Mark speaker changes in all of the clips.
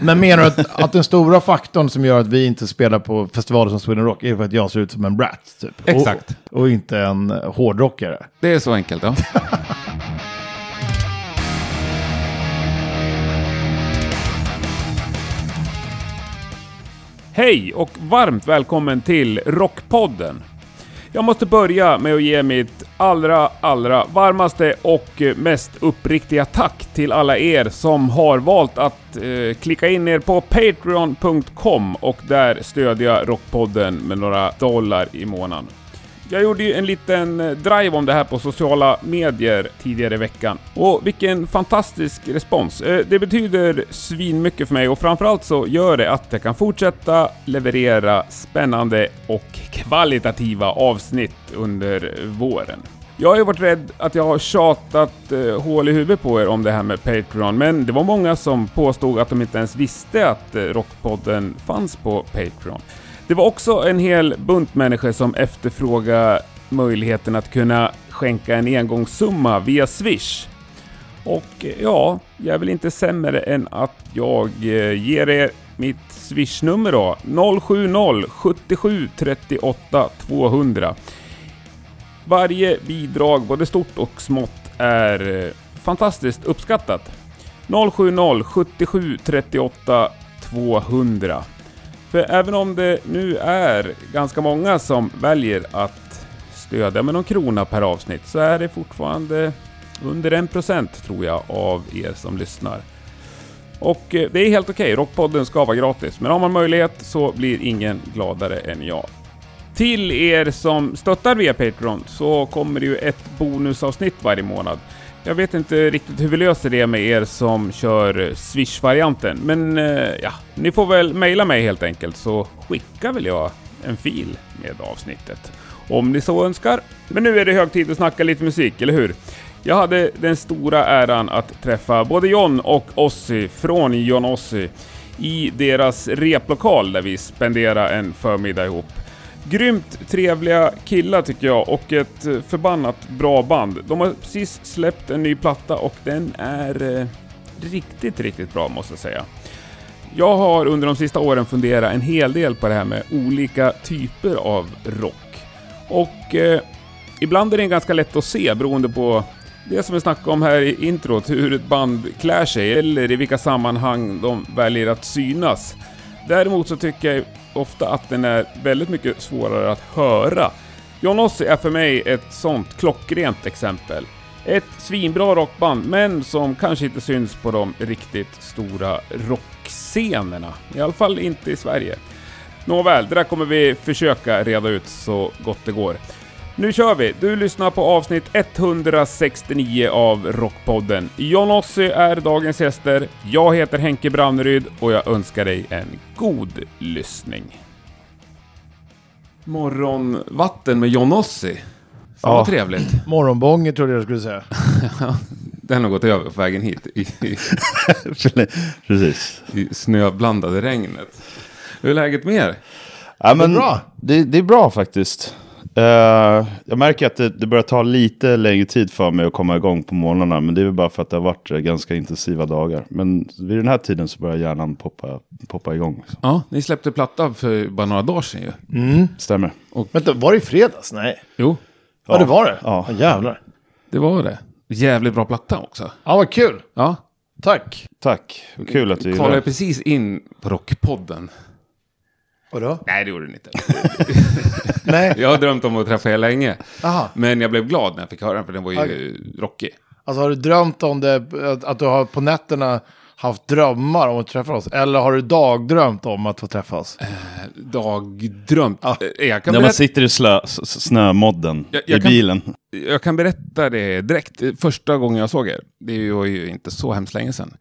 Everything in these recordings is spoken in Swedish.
Speaker 1: Men menar du att, att den stora faktorn som gör att vi inte spelar på festivaler som Sweden Rock är för att jag ser ut som en brat? Typ.
Speaker 2: Exakt.
Speaker 1: Och, och inte en hårdrockare?
Speaker 2: Det är så enkelt, ja. Hej och varmt välkommen till Rockpodden. Jag måste börja med att ge mitt allra, allra varmaste och eh, mest uppriktiga tack till alla er som har valt att eh, klicka in er på Patreon.com och där stödja Rockpodden med några dollar i månaden. Jag gjorde ju en liten eh, drive om det här på sociala medier tidigare i veckan. Och vilken fantastisk respons. Eh, det betyder svinmycket för mig och framförallt så gör det att jag kan fortsätta leverera spännande och kvalitativa avsnitt under våren. Jag har ju varit rädd att jag har tjatat eh, hål i huvudet på er om det här med Patreon, men det var många som påstod att de inte ens visste att eh, Rockpodden fanns på Patreon. Det var också en hel bunt människor som efterfrågade möjligheten att kunna skänka en engångssumma via Swish. Och eh, ja, jag är väl inte sämre än att jag eh, ger er mitt Swish-nummer då. 070 77 38 200. Varje bidrag, både stort och smått, är eh, fantastiskt uppskattat. 070 77 38 200. För även om det nu är ganska många som väljer att stödja med någon krona per avsnitt så är det fortfarande under en procent tror jag av er som lyssnar. Och eh, det är helt okej, Rockpodden ska vara gratis, men har man möjlighet så blir ingen gladare än jag. Till er som stöttar via Patreon så kommer det ju ett bonusavsnitt varje månad. Jag vet inte riktigt hur vi löser det med er som kör Swish-varianten, men eh, ja, ni får väl mejla mig helt enkelt så skickar väl jag en fil med avsnittet. Om ni så önskar. Men nu är det hög tid att snacka lite musik, eller hur? Jag hade den stora äran att träffa både John och Ossi från John Ossi i deras replokal där vi spenderade en förmiddag ihop. Grymt trevliga killar tycker jag och ett eh, förbannat bra band. De har precis släppt en ny platta och den är eh, riktigt, riktigt bra måste jag säga. Jag har under de sista åren funderat en hel del på det här med olika typer av rock. Och eh, ibland är det ganska lätt att se beroende på det som vi snackade om här i introt, hur ett band klär sig eller i vilka sammanhang de väljer att synas. Däremot så tycker jag ofta att den är väldigt mycket svårare att höra. John Ossie är för mig ett sånt klockrent exempel. Ett svinbra rockband, men som kanske inte syns på de riktigt stora rockscenerna. I alla fall inte i Sverige. Nåväl, det där kommer vi försöka reda ut så gott det går. Nu kör vi! Du lyssnar på avsnitt 169 av Rockpodden. John Ossie är dagens gäster. Jag heter Henke Branneryd och jag önskar dig en god lyssning. Morgonvatten med John Ossie. Fan
Speaker 3: Ja.
Speaker 2: vad trevligt.
Speaker 1: Morgonbånger trodde jag skulle säga.
Speaker 2: Den har gått över på vägen hit i, i,
Speaker 3: Precis.
Speaker 2: i snöblandade regnet. Hur är läget med er?
Speaker 3: Ja, men
Speaker 1: Det är bra.
Speaker 3: Det, det är bra faktiskt. Eh, jag märker att det, det börjar ta lite längre tid för mig att komma igång på morgnarna. Men det är väl bara för att det har varit eh, ganska intensiva dagar. Men vid den här tiden så börjar hjärnan poppa, poppa igång. Så.
Speaker 2: Ja, ni släppte platta för bara några dagar sedan ju.
Speaker 1: Mm.
Speaker 3: Stämmer.
Speaker 1: Vänta, var det i fredags? Nej.
Speaker 2: Jo,
Speaker 1: Ja, det var det.
Speaker 3: Ja.
Speaker 1: Ja. jävlar.
Speaker 2: det var det. Jävligt bra platta också.
Speaker 1: Ja, vad kul.
Speaker 2: Ja,
Speaker 1: Tack.
Speaker 3: Tack. Vad Kul att du
Speaker 2: kvalade
Speaker 3: gillar.
Speaker 2: jag precis in på Rockpodden.
Speaker 1: Vadå?
Speaker 2: Nej, det gjorde den inte.
Speaker 1: Nej.
Speaker 2: Jag har drömt om att träffa er länge.
Speaker 1: Aha.
Speaker 2: Men jag blev glad när jag fick höra den, för den var ju rockig.
Speaker 1: Alltså har du drömt om det, att, att du har på nätterna haft drömmar om att träffa oss? Eller har du dagdrömt om att få träffa oss?
Speaker 2: Dagdrömt.
Speaker 1: Ja.
Speaker 2: Eh, Jag, kan
Speaker 3: När man sitter i slö, snömodden
Speaker 2: Jag- jag
Speaker 3: i
Speaker 2: kan-
Speaker 3: bilen.
Speaker 2: jag kan berätta det direkt. Första gången jag såg er, det var ju inte så hemskt länge sedan.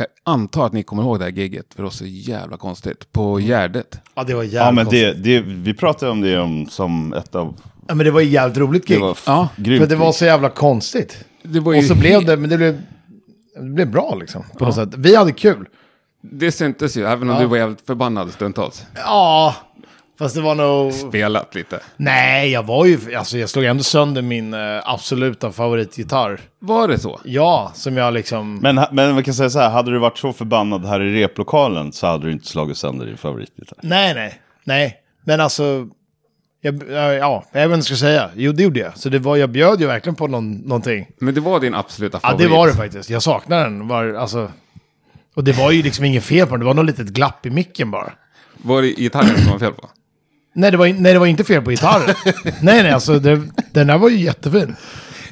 Speaker 2: Jag antar att ni kommer ihåg det här giget, för det var så jävla konstigt. På Gärdet.
Speaker 1: Ja, det var jävligt
Speaker 3: Ja, men
Speaker 1: konstigt.
Speaker 3: det, det, vi pratade om det om, som ett av...
Speaker 1: Ja, men det var ett jävligt roligt
Speaker 3: Det
Speaker 1: gig.
Speaker 3: var f-
Speaker 2: Ja,
Speaker 3: grymt.
Speaker 1: För det var så jävla konstigt.
Speaker 2: Det var ju
Speaker 1: Och så blev det, men det blev, det blev bra liksom. På något sätt. Vi hade kul.
Speaker 2: Det syntes ju, även om
Speaker 1: Ja.
Speaker 2: du var jävligt förbannad stundtals.
Speaker 1: Ja, Fast det var nog...
Speaker 2: Spelat lite.
Speaker 1: Nej, jag var ju... Alltså jag slog ändå sönder min eh, absoluta favoritgitarr.
Speaker 2: Var det så?
Speaker 1: Ja, som jag liksom...
Speaker 3: Men, men vi kan säga så här, hade du varit så förbannad här i replokalen så hade du inte slagit sönder din favoritgitarr.
Speaker 1: Nej, nej, nej. Men alltså... Jag, ja, ja, jag vet inte vad jag ska säga. Jo, det gjorde jag. Så det var, jag bjöd ju verkligen på någon, någonting.
Speaker 2: Men det var din absoluta
Speaker 1: Ja,
Speaker 2: favorit?
Speaker 1: det var det faktiskt. Jag saknar den. Var, alltså, och det var ju liksom ingen fel på den. Det var något litet glapp i micken bara.
Speaker 2: Var det gitarren som var fel på?
Speaker 1: Nej, det var, nej, det var inte fel på gitarren. nej, nej, alltså det, den där var ju jättefin.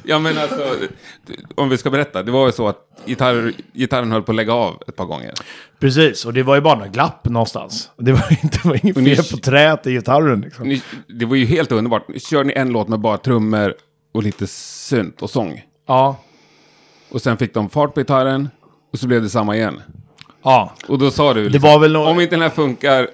Speaker 2: Ja, men alltså, om vi ska berätta. Det var ju så att gitarr, gitarren höll på att lägga av ett par gånger.
Speaker 1: Precis, och det var ju bara några glapp någonstans. Det var, inte, det var inget
Speaker 2: ni-
Speaker 1: fel på träet i gitarren. Liksom.
Speaker 2: Ni, det var ju helt underbart. Kör ni en låt med bara trummor och lite synt och sång.
Speaker 1: Ja.
Speaker 2: Och sen fick de fart på gitarren och så blev det samma igen.
Speaker 1: Ja.
Speaker 2: Och då sa du, liksom,
Speaker 1: var väl nå-
Speaker 2: om inte den här funkar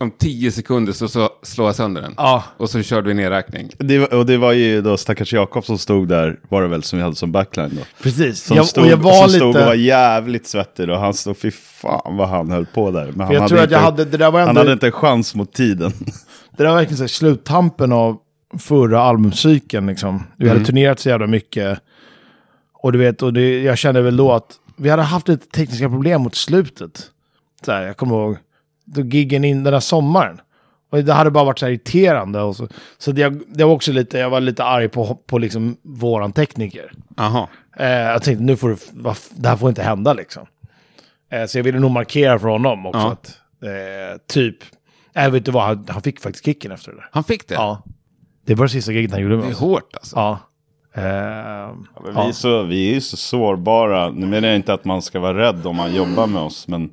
Speaker 2: om tio sekunder så, så slår jag sönder den.
Speaker 1: Ja.
Speaker 2: Och så körde vi nedräkning.
Speaker 3: Det, var- och det var ju då stackars Jakob som stod där, var det väl, som vi hade som backline då.
Speaker 1: Precis.
Speaker 3: Som,
Speaker 1: Jag,
Speaker 3: stod,
Speaker 1: och jag var
Speaker 3: som
Speaker 1: lite...
Speaker 3: stod och var jävligt svettig då. Han stod, fy fan vad han höll på där. Men han
Speaker 1: jag
Speaker 3: hade
Speaker 1: tror att
Speaker 3: inte,
Speaker 1: jag hade, det där var
Speaker 3: han
Speaker 1: ändå,
Speaker 3: hade inte en chans mot tiden.
Speaker 1: det där var verkligen så här, sluttampen av förra albumcykeln liksom. Vi hade turnerat så jävla mycket. Och du vet, och det, jag kände väl då att vi hade haft lite tekniska problem mot slutet. Så här, jag kommer ihåg, då giggen in den där sommaren. Och det hade bara varit så här irriterande. Och så så det, det var också lite, jag var lite arg på, på liksom våran tekniker.
Speaker 2: Jaha.
Speaker 1: Eh, jag tänkte nu får f- det här får inte hända liksom. Eh, så jag ville nog markera för honom också
Speaker 2: Ja.
Speaker 1: att eh, typ, jag vet du vad, han, han fick faktiskt kicken efter det där.
Speaker 2: Han fick det?
Speaker 1: Ja. Det var det sista giget han gjorde med
Speaker 2: Det är
Speaker 1: oss.
Speaker 2: hårt alltså.
Speaker 1: Ja. Eh,
Speaker 3: Men
Speaker 1: ja.
Speaker 3: vi, är så, vi är ju så sårbara. Nu menar jag inte att man ska vara rädd om man jobbar med oss, men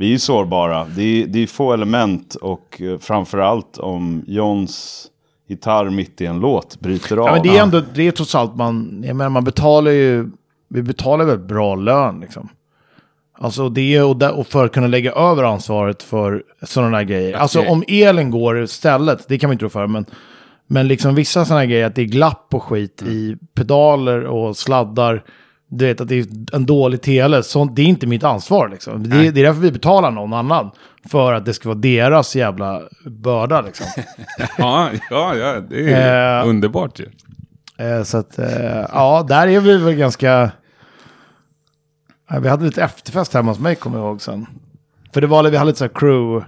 Speaker 3: vi är sårbara. Det är, det är få element och eh, framförallt om Johns gitarr mitt i en låt bryter av.
Speaker 1: ja, men det är ändå, det är trots allt man, jag menar man betalar ju, vi betalar väl bra lön liksom. Alltså det är och, där, och för att kunna lägga över ansvaret för sådana här grejer. Alltså
Speaker 2: Okej.
Speaker 1: om elen går istället, det kan man inte rå för, men, men liksom vissa sådana här grejer, att det är glapp och skit i pedaler och sladdar. Du vet att det är en dålig tele, sånt, det är inte mitt ansvar liksom. Det, är- det är därför vi betalar någon annan. För att det ska vara deras jävla börda liksom.
Speaker 2: Ja, ja, ja det är
Speaker 1: Eh.
Speaker 2: underbart ju.
Speaker 1: Eh, så att, eh, ja, där är vi väl ganska... Vi hade lite efterfest hemma hos mig, kommer jag ihåg sen. För det var, vi hade lite så här crew...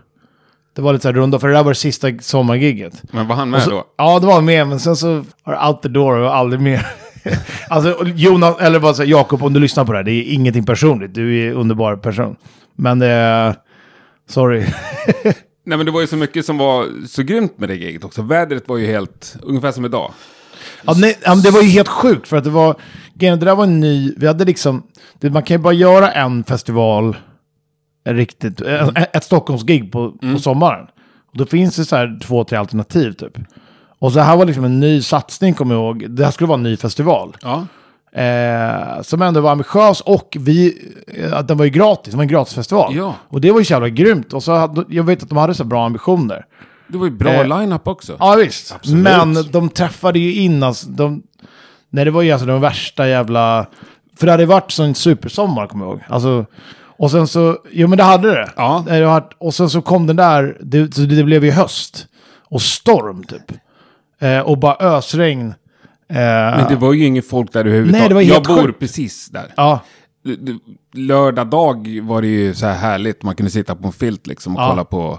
Speaker 1: Det var lite så här runda, för det där var det sista sommargigget.
Speaker 2: Men var han med
Speaker 1: så,
Speaker 2: då?
Speaker 1: Ja, det var med, men sen så var det out the door och aldrig mer. alltså, Jonas, eller så här, Jakob, om du lyssnar på det här, det är ingenting personligt. Du är en underbar person. Men är... Sorry.
Speaker 2: Nej men det var ju så mycket som var så grymt med det giget också. Vädret var ju helt, ungefär som idag.
Speaker 1: Ja, nej, det var ju helt sjukt för att det var, det där var en ny, vi hade liksom, man kan ju bara göra en festival, eh, riktigt, eh, ett Stockholmsgig på, på sommaren. Och då finns det så här två, tre alternativ typ. Och så här var liksom en ny satsning, kommer jag ihåg. Det här skulle vara en ny festival.
Speaker 2: Ja.
Speaker 1: Eh, som ändå var ambitiös och vi, eh, att den var ju gratis, det var en gratisfestival.
Speaker 2: Ja.
Speaker 1: Och det var ju så jävla grymt. Och så hade, jag vet att de hade så bra ambitioner.
Speaker 2: Det var ju bra
Speaker 1: Eh,
Speaker 2: line-up också.
Speaker 1: Ja visst,
Speaker 3: Absolut.
Speaker 1: men de träffade ju in alltså, de, Nej det var ju alltså de värsta jävla... För det hade varit sån supersommar kommer jag ihåg. Alltså, och sen så, jo men det hade det.
Speaker 2: Ja.
Speaker 1: och sen så kom den där, det, det blev ju höst. Och storm typ. Eh, och bara ösregn. Eh,
Speaker 2: Men det var ju ingen folk där överhuvudtaget.
Speaker 1: Nej, det var
Speaker 2: jag
Speaker 1: helt
Speaker 2: bor
Speaker 1: sjukt.
Speaker 2: precis där.
Speaker 1: Ja,
Speaker 2: Lördag dag var det ju så här härligt. Man kunde sitta på en filt liksom och
Speaker 1: Ja.
Speaker 2: kolla på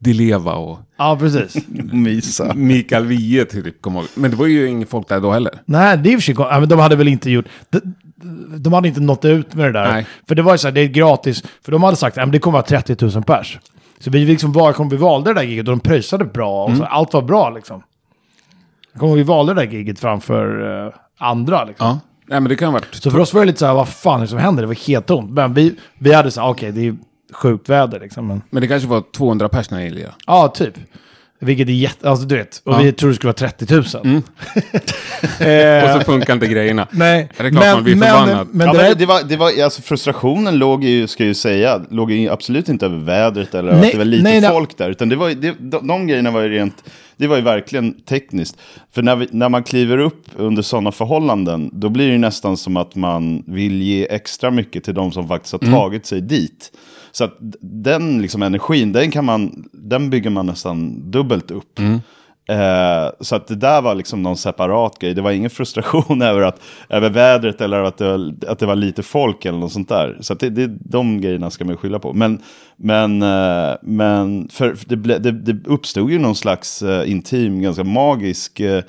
Speaker 2: Dileva och
Speaker 1: ja precis.
Speaker 3: Misa.
Speaker 2: Mikael Wiehe typ. Kom ihåg. Men det var ju ingen folk där då heller.
Speaker 1: Nej, det är i och för sig kon- ja, men de hade väl inte gjort... De, de hade inte nått ut med det där.
Speaker 2: Nej.
Speaker 1: För det var ju så här, det är gratis. För de hade sagt att det kommer vara 30 000 pers. Så vi liksom var, kom, vi valde det där giget och de pröjsade bra. Och så, allt var bra liksom. Jag kommer ihåg, vi valde det där giget framför eh, andra liksom.
Speaker 2: Ja. Nej men det kan ha varit.
Speaker 1: Så för oss var det lite så här, vad fan är det som händer? Det var helt tomt. Men vi, vi hade så här, okej, det är sjukt väder liksom. Men,
Speaker 2: Men det kanske var 200 pers när ni lirade.
Speaker 1: ja, typ. Vilket är jätte... Alltså du vet. Och
Speaker 2: Ja.
Speaker 1: vi trodde det skulle vara 30 000.
Speaker 2: Och
Speaker 1: eh,
Speaker 2: så funkar inte grejerna.
Speaker 1: nej,
Speaker 2: Är det klart man blir förbannad?
Speaker 1: Men,
Speaker 3: ja,
Speaker 1: det
Speaker 3: men det var, det var, alltså frustrationen låg ju, ska jag ju säga, låg ju absolut inte över vädret eller
Speaker 1: Nej,
Speaker 3: att det var lite
Speaker 1: nej,
Speaker 3: folk där. Utan det var, det, de, de grejerna var ju rent det var ju verkligen tekniskt. För när, vi, när man kliver upp under sådana förhållanden, då blir det ju nästan som att man vill ge extra mycket till de som faktiskt har tagit sig dit. Så att den liksom energin, den, kan man, den bygger man nästan dubbelt upp. Eh, så att det där var liksom någon separat grej. Det var ingen frustration över, att, över vädret eller att det, var, att det var lite folk eller något sånt där. Så att det, det, de grejerna ska man skylla på. Men, men, eh, men för det, ble, det, det uppstod ju någon slags eh, intim, ganska magisk eh,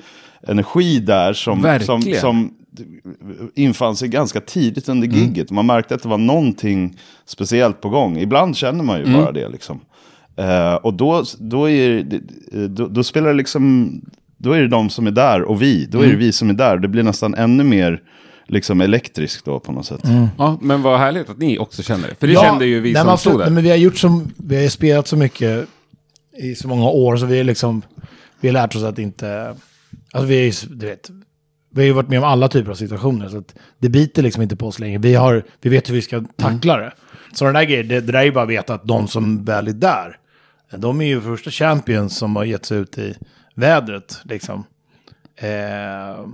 Speaker 3: energi där som, som, som infann sig ganska tidigt under gigget. Man märkte att det var någonting speciellt på gång. Ibland känner man ju bara det liksom. Eh, och då, då, är, då, då spelar det liksom, då är det de som är där och vi. Då är det vi som är där. Det blir nästan ännu mer liksom elektriskt då på något sätt.
Speaker 2: Ja, men vad härligt att ni också känner det. För det
Speaker 1: Ja,
Speaker 2: kände ju vi
Speaker 1: nej,
Speaker 2: som
Speaker 1: men
Speaker 2: stod där.
Speaker 1: Men vi har gjort som, vi har spelat så mycket i så många år så vi är liksom, vi har lärt oss att inte, alltså vi är ju, du vet, vi har ju varit med om alla typer av situationer så att det biter liksom inte på oss längre. Vi, har, vi vet hur vi ska tackla det. Så den där grejen, det, det där är ju bara att veta att de som väl är där, de är ju första champions som har gett sig ut i vädret liksom. Eh,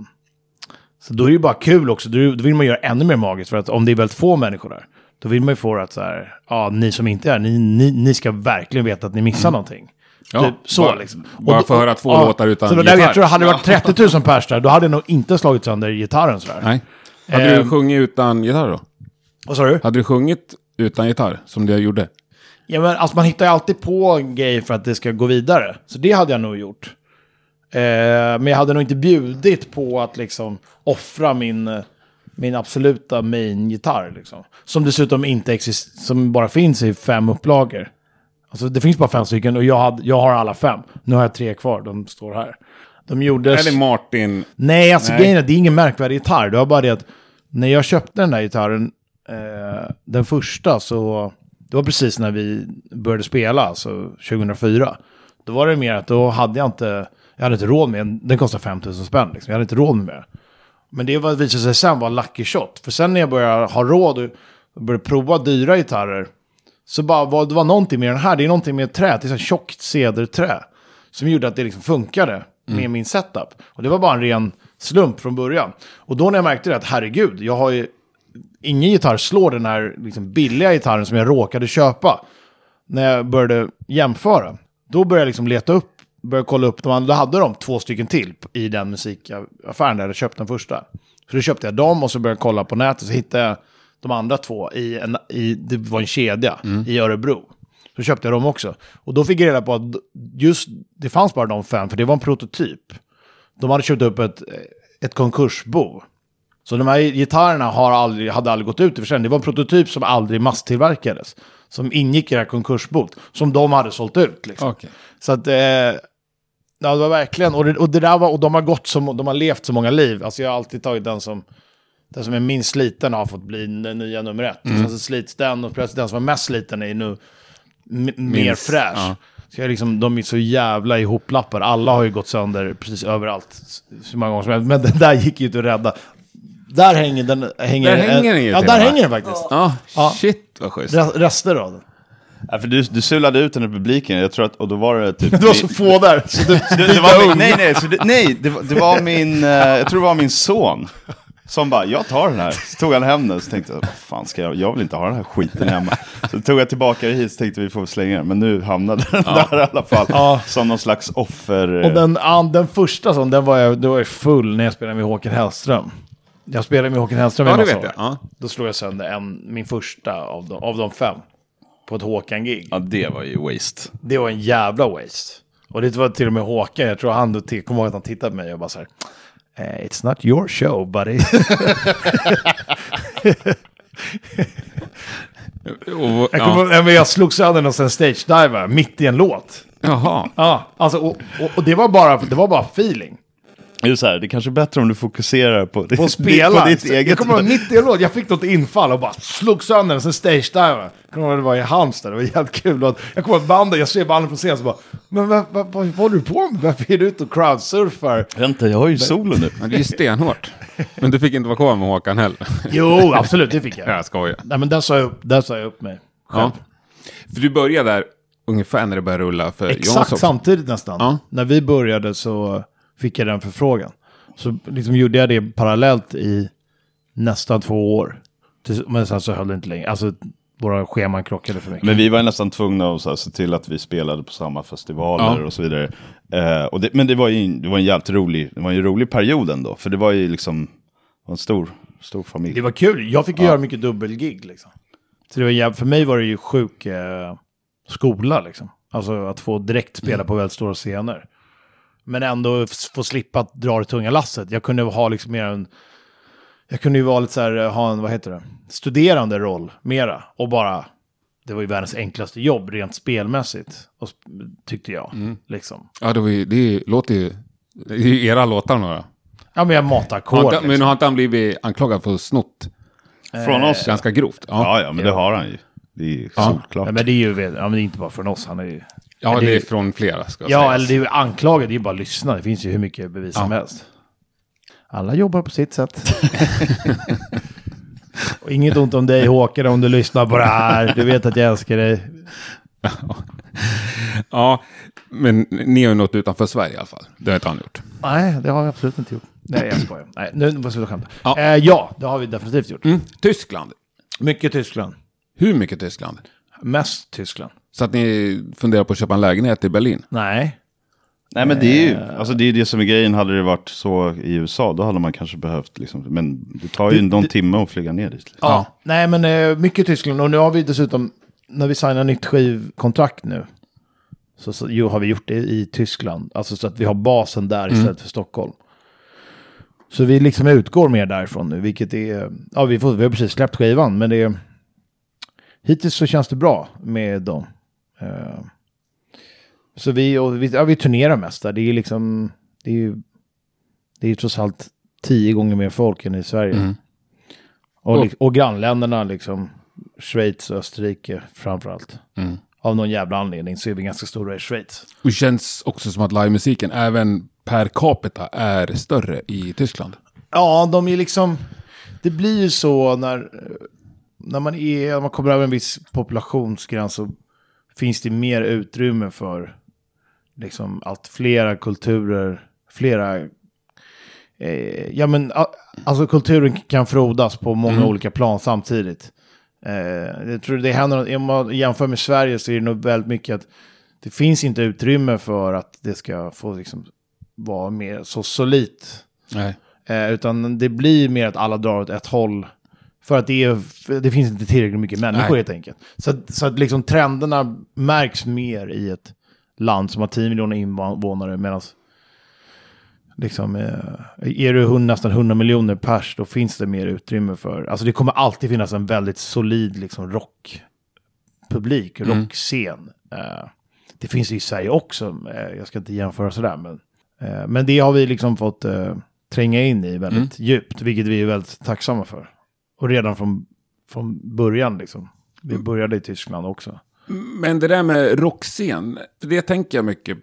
Speaker 1: så då är det ju bara kul också. Då, då vill man göra ännu mer magiskt. För att om det är väldigt få människor där. Då vill man ju få att så här. Ja, ni som inte är ni, ni, ni ska verkligen veta att ni missar någonting.
Speaker 2: Ja,
Speaker 1: typ så
Speaker 2: bara-
Speaker 1: liksom.
Speaker 2: bara
Speaker 1: Och-
Speaker 2: få höra två låtar utan
Speaker 1: så där,
Speaker 2: gitarr.
Speaker 1: Jag tror hade det varit 30 000 pers där. Då hade jag nog inte slagit sönder gitarren sådär.
Speaker 2: Nej. Hade du
Speaker 1: Ehm.
Speaker 2: sjungit utan gitarr då?
Speaker 1: Vad sa du?
Speaker 2: Hade du sjungit utan gitarr, som du gjorde?
Speaker 1: Ja, men alltså man hittar ju alltid på en grej för att det ska gå vidare. Så det hade jag nog gjort. Eh, men jag hade nog inte bjudit på att liksom offra min, min absoluta main-gitarr. Liksom. Som dessutom inte exist- som bara finns i fem upplagor. Alltså det finns bara fem stycken och jag, hade, jag har alla fem. Nu har jag tre kvar, de står här. De gjordes...
Speaker 2: Eller Martin?
Speaker 1: Nej, alltså
Speaker 2: Nej.
Speaker 1: grejen är, det är ingen märkvärdig gitarr. Det var bara det att när jag köpte den där gitarren, eh, den första, så det var precis när vi började spela, alltså 2004. Då var det mer att då hade jag inte, jag hade inte råd med den. Den kostar 5000 spänn, liksom. jag hade inte råd med det. Men det var- visade sig sen var lucky shot. För sen när jag började ha råd och började prova dyra gitarrer, så bara var, det var någonting med den här, det är någonting med trä, det är så här tjockt cederträ. Som gjorde att det liksom funkade med min setup. Och det var bara en ren slump från början. Och då när jag märkte det att herregud, jag har ju... Ingen gitarr slår den här liksom, billiga gitarren som jag råkade köpa. När jag började jämföra. Då började jag liksom leta upp, började kolla upp, de andra, då hade de två stycken till i den musikaffären där jag köpte den första. Så då köpte jag dem och så började jag kolla på nätet så hittade jag de andra två i en, i, det var en kedja i Örebro. Så köpte jag dem också. Och då fick jag reda på att just, det fanns bara de fem, för det var en prototyp. De hade köpt upp ett, ett konkursbo. Så de här gitarrerna har aldrig, hade aldrig gått ut i försäljning. Det var en prototyp som aldrig masstillverkades. Som ingick i det här konkursbot. Som de hade sålt ut. Liksom.
Speaker 2: Okej.
Speaker 1: Så att, eh, ja, det var verkligen, och det, och det där var, och de har gått som, de har levt så många liv. Alltså jag har alltid tagit den som, den som är minst sliten har fått bli den nya nummer ett.
Speaker 2: Mm.
Speaker 1: Och sen så slits den och plötsligt den som var mest sliten är nu m- mer
Speaker 2: Minst,
Speaker 1: fräsch.
Speaker 2: ja.
Speaker 1: Så jag liksom, de är så jävla ihoplappade. Alla har ju gått sönder precis överallt. Så många gånger som helst. Men den där gick ju inte att rädda. Där hänger den. Hänger,
Speaker 2: Där hänger den ju
Speaker 1: Ja, där
Speaker 2: med.
Speaker 1: hänger den faktiskt.
Speaker 2: Ja,
Speaker 1: Ja.
Speaker 2: shit vad schysst.
Speaker 1: Re- Rester av den.
Speaker 3: Ja, för du, du sulade ut den i publiken, jag tror att, och då var det typ...
Speaker 1: Det var så få där. Så det,
Speaker 3: det, det var min, nej, nej, så det, nej det, var, det var min, eh, jag tror det var min son. Som bara, jag tar den här. Så tog han hem den, så tänkte jag, vad fan ska jag, jag vill inte ha den här skiten hemma. Så tog jag tillbaka det hit, så tänkte vi får slänga den. Men nu hamnade den där i alla fall.
Speaker 1: Ja.
Speaker 3: Som någon slags offer.
Speaker 1: Och den, den första sån, den var jag, då var jag full när jag spelade med Håkan Hellström. Jag spelade med Håkan Hellström i
Speaker 2: Ja, det
Speaker 1: massa
Speaker 2: vet jag.
Speaker 1: år.
Speaker 2: Ja.
Speaker 1: Då slog jag sönder en, min första av de, av de fem. På ett Håkan-gig.
Speaker 3: Ja, det var ju waste.
Speaker 1: Det var en jävla waste. Och det var till och med Håkan, jag tror han, kommer ihåg att han tittade på mig och bara så här. "Eh, It's not your show buddy.
Speaker 2: Och,
Speaker 1: Jag, kommer,
Speaker 2: ja.
Speaker 1: jag slog sönder någon sån stage diver mitt i en låt.
Speaker 2: Jaha.
Speaker 1: Ja, alltså, och, och, och det var bara, det var bara feeling.
Speaker 3: Det är så här, det är kanske är bättre om du fokuserar på,
Speaker 1: på att spela.
Speaker 3: på ditt eget...
Speaker 1: Jag kommer ihåg mitt i en låt, jag fick något infall och bara slog sönder den, sen stage dive. Jag kommer ihåg det var i Halmstad, det var jävligt kul. Och jag kommer ihåg bandet, jag ser bandet på scenen så bara, men vad, vad, vad, vad håller du på med? Varför är du ute och crowdsurfar?
Speaker 3: Vänta, jag har ju solo nu.
Speaker 2: Ja, det är ju stenhårt. Men du fick inte vara kvar med Håkan heller.
Speaker 1: Jo, absolut, det fick jag.
Speaker 2: Jag skojar.
Speaker 1: Nej men där sa jag upp, där sa jag upp mig.
Speaker 2: Ja. För du började där ungefär när det började rulla för
Speaker 1: Exakt
Speaker 2: också.
Speaker 1: samtidigt nästan.
Speaker 2: Ja.
Speaker 1: När vi började så fick jag den förfrågan. Så liksom gjorde jag det parallellt i nästan två år. Men sen så höll det inte längre. Alltså våra scheman krockade för mycket.
Speaker 3: Men vi var nästan tvungna att så här, se till att vi spelade på samma festivaler
Speaker 2: Ja.
Speaker 3: och så vidare. Eh, och det, men det var ju det var en jävligt rolig, det var en rolig period ändå. För det var ju liksom var en stor, stor familj.
Speaker 1: Det var kul. Jag fick ju göra mycket dubbelgig liksom. Så det var jäv... För mig var det ju sjuk eh, skola liksom. Alltså att få direkt spela på väldigt stora scener. Men ändå få slippa att dra det tunga lasset. Jag kunde ha liksom mer en... Jag kunde ju vara lite så här, eh, ha en, vad heter det, studerande roll mera. Och bara, det var ju världens enklaste jobb rent spelmässigt. Och, tyckte jag, liksom.
Speaker 2: Ja, det, var ju, det låter ju... Det är ju era låtar några.
Speaker 1: Ja men jag matar ackord.
Speaker 2: inte, Men
Speaker 1: Liksom.
Speaker 2: har inte han blivit anklagad för snott
Speaker 3: Från oss?
Speaker 2: ganska grovt? Ja,
Speaker 3: Ja, ja, men det har han ju. Det är ju
Speaker 2: Ja.
Speaker 3: solklart.
Speaker 1: Ja, men det är ju, ja, men det är inte bara från oss, han är ju...
Speaker 2: ja
Speaker 1: det
Speaker 2: det
Speaker 1: är-
Speaker 2: från flera ska jag
Speaker 1: Ja,
Speaker 2: säga.
Speaker 1: eller det är ju anklagad, det är ju bara att lyssna. Det finns ju hur mycket bevis som
Speaker 2: Ja.
Speaker 1: helst. Alla jobbar på sitt sätt. Och inget ont om dig Håkan om du lyssnar på det här. Du vet att jag älskar dig.
Speaker 2: Ja, men ni har ju nått utanför Sverige i alla fall. Det har inte han gjort.
Speaker 1: Nej, det har vi absolut inte gjort. Nej, jag skojar. Nej, nu måste vi skämta.
Speaker 2: Ja.
Speaker 1: Eh, ja, det har vi definitivt gjort.
Speaker 2: Mm. Tyskland.
Speaker 1: Mycket Tyskland.
Speaker 2: Hur mycket Tyskland?
Speaker 1: Mest Tyskland.
Speaker 2: Så att ni funderar på att köpa en lägenhet i Berlin?
Speaker 1: Nej.
Speaker 3: Nej men det är ju, alltså det är det som är grejen. Hade det varit så i USA, då hade man kanske behövt liksom, men det tar ju
Speaker 1: Det-
Speaker 3: någon
Speaker 1: det-
Speaker 3: timme att flyga ner dit.
Speaker 1: Ja.
Speaker 2: Ja.
Speaker 1: Nej, men eh, mycket Tyskland. Och nu har vi dessutom, när vi signar nytt skivkontrakt nu, så, så jo, har vi gjort det i Tyskland. Alltså så att vi har basen där istället för Stockholm. Så vi liksom utgår mer därifrån nu, vilket är, ja vi, får, vi har precis släppt skivan, men det är, hittills så känns det bra med dem. Eh, så vi, och vi, ja, vi turnerar mest där, det är liksom, det är ju, det är trots allt tio gånger mer folk än i Sverige.
Speaker 2: Mm.
Speaker 1: Och,
Speaker 2: Och-
Speaker 1: och grannländerna, liksom Schweiz och Österrike framförallt.
Speaker 2: Mm.
Speaker 1: Av någon jävla anledning så är vi ganska stora i Schweiz.
Speaker 2: Och det känns också som att livemusiken även per capita är större i Tyskland.
Speaker 1: Ja, de är liksom... Det blir ju så när, när man, är, när man kommer över en viss populationsgräns så finns det mer utrymme för liksom allt flera kulturer, flera... Eh, ja men alltså kulturen kan frodas på många olika plan samtidigt. Eh, jag tror det händer, om man jämför med Sverige så är det nog väldigt mycket att det finns inte utrymme för att det ska få liksom vara mer så solitt. Eh, utan det blir mer att alla drar åt ett håll. För att det, är, det finns inte tillräckligt mycket människor
Speaker 2: Nej.
Speaker 1: helt enkelt. Så, så att liksom trenderna märks mer i ett land som har 10 miljoner invånare. Medan liksom, eh, är du nästan 100 miljoner pers då finns det mer utrymme för. Alltså det kommer alltid finnas en väldigt solid liksom, rockpublik,
Speaker 2: Mm.
Speaker 1: rockscen. Eh, det finns ju i Sverige också. Eh, jag ska inte jämföra sådär. Men, men det har vi liksom fått tränga in i väldigt djupt, vilket vi är väldigt tacksamma för. Och redan från, från början liksom. Vi började i Tyskland också.
Speaker 2: Men det där med rockscen, för det tänker jag mycket.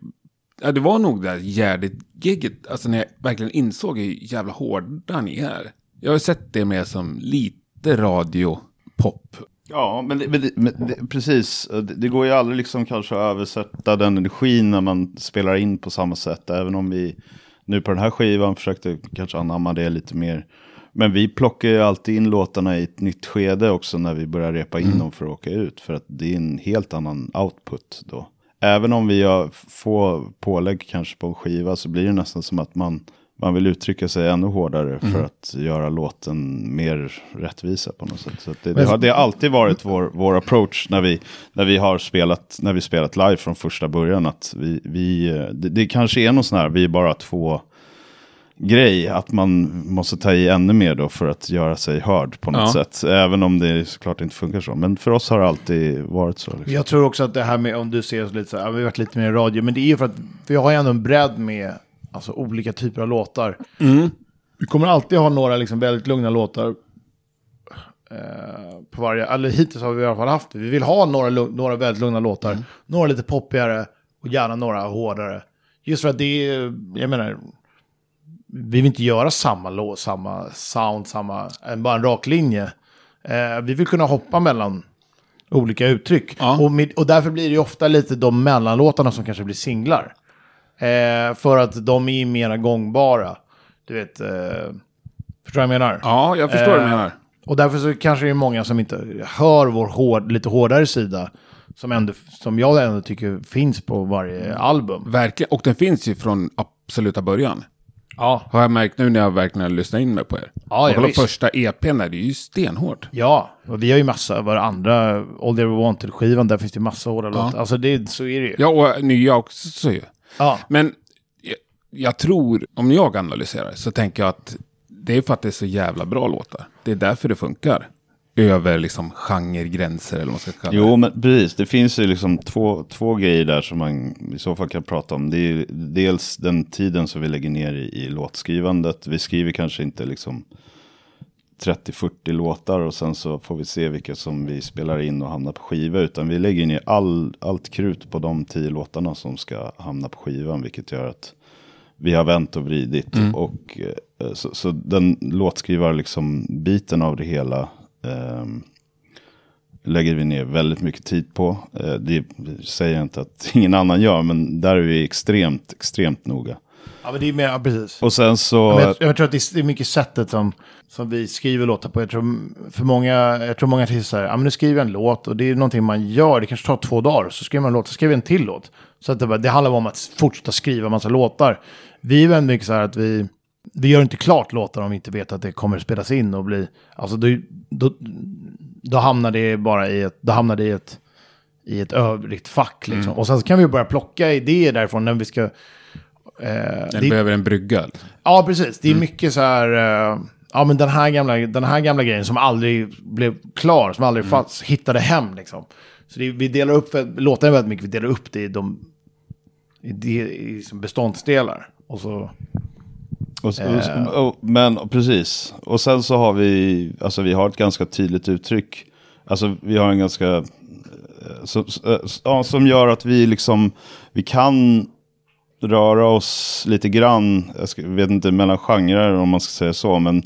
Speaker 2: Ja, det var nog det där Gärdet-giget, alltså när jag verkligen insåg hur jävla hårda ni är. Jag har sett det mer som lite radio-pop.
Speaker 3: Ja, men, det, men, det, men det, precis. Det, det går ju aldrig liksom kanske att översätta den energin när man spelar in på samma sätt. Även om vi nu på den här skivan försökte kanske anamma det lite mer. Men vi plockar ju alltid in låtarna i ett nytt skede också när vi börjar repa in dem för att åka ut. För att det är en helt annan output då. Även om vi har få pålägg kanske på en skiva så blir det nästan som att man, man vill uttrycka sig ännu hårdare för att göra låten mer rättvisa på något sätt. Så det, det, har, det har alltid varit vår, vår approach när vi, när vi har spelat, när vi spelat live från första början. Att vi, vi, det, det kanske är någon sån här, vi är bara två grej att man måste ta i ännu mer då för att göra sig hörd på något
Speaker 2: Ja.
Speaker 3: sätt. Även om det såklart inte funkar så. Men för oss har det alltid varit så. Liksom.
Speaker 1: Jag tror också att det här med, om du ser oss lite så här, vi har varit lite mer i radio, men det är ju för att vi har ju ändå en bredd med alltså, olika typer av låtar. Vi kommer alltid ha några liksom väldigt lugna låtar. Eh, på varje, eller hittills har vi i alla fall haft det. Vi vill ha några, några väldigt lugna låtar, några lite poppigare och gärna några hårdare. Just för att det är, jag menar, vi vill inte göra samma låt, samma sound, samma, bara en rak linje. Eh, vi vill kunna hoppa mellan olika uttryck.
Speaker 2: Ja.
Speaker 1: Och, med, och därför blir det ju ofta lite de mellanlåtarna som kanske blir singlar. Eh, för att de är mera gångbara. Du vet, eh, förstår du vad jag menar?
Speaker 2: Ja, jag förstår vad du
Speaker 1: Eh,
Speaker 2: menar.
Speaker 1: Och därför så kanske det är många som inte hör vår hård, lite hårdare sida. Som, ändå, som jag ändå tycker finns på varje album.
Speaker 2: Verkligen. Och den finns ju från absoluta början.
Speaker 1: Ja,
Speaker 2: Har jag märkt nu när jag verkligen lyssnar in mig på er.
Speaker 1: Ja, ja,
Speaker 2: och kolla
Speaker 1: visst.
Speaker 2: första EPn där, det är ju stenhårt.
Speaker 1: ja. Och vi har ju massa, våra andra All They Ever Wanted-skivan, där finns det massa hårda låtar. Alltså det, så är det ju.
Speaker 2: Ja, och nya också så ju.
Speaker 1: Ja.
Speaker 2: Men jag, jag tror, om jag analyserar, så tänker jag att det är för att det är så jävla bra låtar. Det är därför det funkar. Över liksom genregränser eller vad man ska kalla det.
Speaker 3: Jo, men precis. Det finns ju liksom två, två grejer där som man i så fall kan prata om. Det är dels den tiden som vi lägger ner i, i låtskrivandet. Vi skriver kanske inte liksom 30-40 låtar och sen så får vi se vilka som vi spelar in och hamnar på skiva. Utan vi lägger ner all, allt krut på de tio låtarna som ska hamna på skivan. Vilket gör att vi har vänt och vridit. Och, eh, så, så den låtskrivar liksom biten av det hela. Ehm, lägger vi ner väldigt mycket tid på. Eh, Det säger jag inte att ingen annan gör, men där är vi extremt, extremt noga.
Speaker 1: ja, men det är mer, ja, precis.
Speaker 3: Och sen så...
Speaker 1: Men jag, jag tror att det är, mycket sättet som, som vi skriver låtar på. Jag tror, för många, jag tror många artister säger, ja men nu skriver jag en låt och det är någonting man gör, det kanske tar två dagar, så skriver man en låt, så skriver jag en till låt. Så att det, bara, det handlar om att fortsätta skriva massa låtar. Vi är väldigt mycket så här att vi, vi gör inte klart låtar om vi inte vet att det kommer spelas in och bli, alltså då, då, då hamnar det bara i ett, då hamnar det i ett, i ett övrigt fack liksom. Och sen så kan vi börja plocka idéer därifrån när vi ska, eh,
Speaker 2: Den
Speaker 1: det-
Speaker 2: behöver en brygga.
Speaker 1: Ja, precis. Det är mycket så här... eh, ja, men den här, gamla, den här gamla grejen som aldrig blev klar, som aldrig fanns, hittade hem liksom. Så det, vi delar upp låtarna väldigt mycket, vi delar upp det i, de, i, de, i beståndsdelar. Och så...
Speaker 3: Och, och, och, men precis. Och sen så har vi, alltså vi har ett ganska tydligt uttryck. Alltså vi har en ganska, eh, som, eh, ja, som gör att vi liksom, vi kan röra oss lite grann, jag vet inte mellan genrer om man ska säga så, men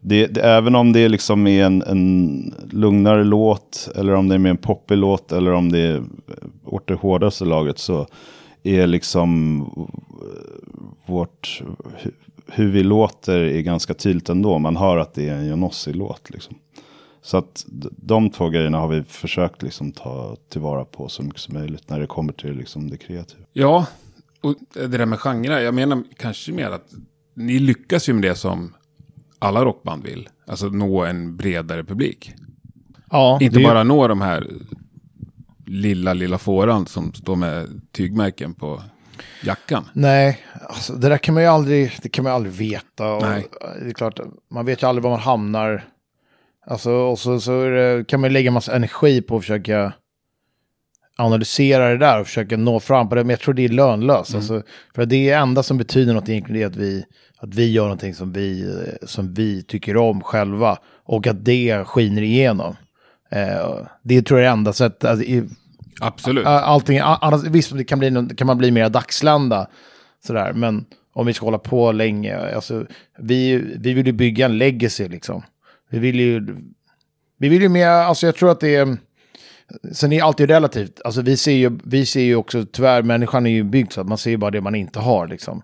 Speaker 3: det, det, även om det liksom är en, en lugnare låt, eller om det är mer en poppig låt, eller om det är åt det hårdaste laget, så är liksom vårt, hu- hur vi låter är ganska tydligt ändå. Man hör att det är en Johnossi-låt. Liksom. Så att de två grejerna har vi försökt liksom ta tillvara på så mycket som möjligt när det kommer till liksom det kreativa.
Speaker 2: Ja, och det där med genrer, jag menar kanske mer att ni lyckas ju med det som alla rockband vill. Alltså nå en bredare publik.
Speaker 1: Ja,
Speaker 2: Inte bara nå de här lilla, lilla fåran som står med tygmärken på jackan.
Speaker 1: Nej, alltså, det där kan man ju aldrig, det kan man aldrig veta. Och
Speaker 2: Nej.
Speaker 1: Det är klart, man vet ju aldrig var man hamnar. Alltså, och så, så det, kan man lägga massa energi på att försöka analysera det där och försöka nå fram på det. Men jag tror det är lönlöst. Alltså, för det enda som betyder något egentligen är att vi, att vi gör någonting som vi, som vi tycker om själva. Och att det skiner igenom. Eh, det tror jag är enda sättet. Alltså,
Speaker 2: Absolut.
Speaker 1: Allting, annars, visst det kan, bli, kan man bli mer dagslända. Sådär, men om vi ska hålla på länge. Alltså, vi, vi vill ju bygga en legacy liksom. Vi vill ju... Vi vill ju mer, alltså jag tror att det är... Sen är det alltid relativt. Alltså vi ser ju, vi ser ju också, tyvärr, människan är ju byggd så att man ser ju bara det man inte har liksom.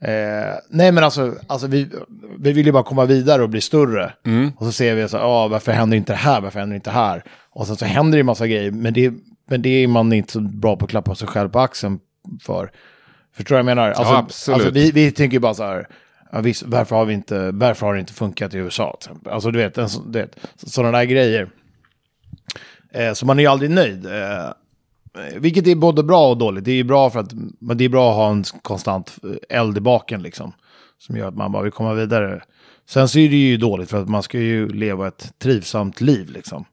Speaker 1: Eh, nej men alltså, alltså vi, vi vill ju bara komma vidare och bli större. Och så ser vi så här, ah, varför händer inte det här, varför händer inte det här? Och sen så händer det en massa grejer, men det, men det är man inte så bra på att klappa sig själv på axeln för. Förstår du vad jag menar? Alltså,
Speaker 2: absolut.
Speaker 1: Alltså, vi, vi tänker ju bara så här, ja, visst, varför, har vi inte, varför har det inte funkat i USA? Alltså du vet, en, du vet sådana där grejer. Eh, så man är ju aldrig nöjd. Eh, vilket är både bra och dåligt. Det är ju bra för att men det är bra att ha en konstant eld i baken liksom. Som gör att man bara vill komma vidare. Sen så är det ju dåligt för att man ska ju leva ett trivsamt liv liksom.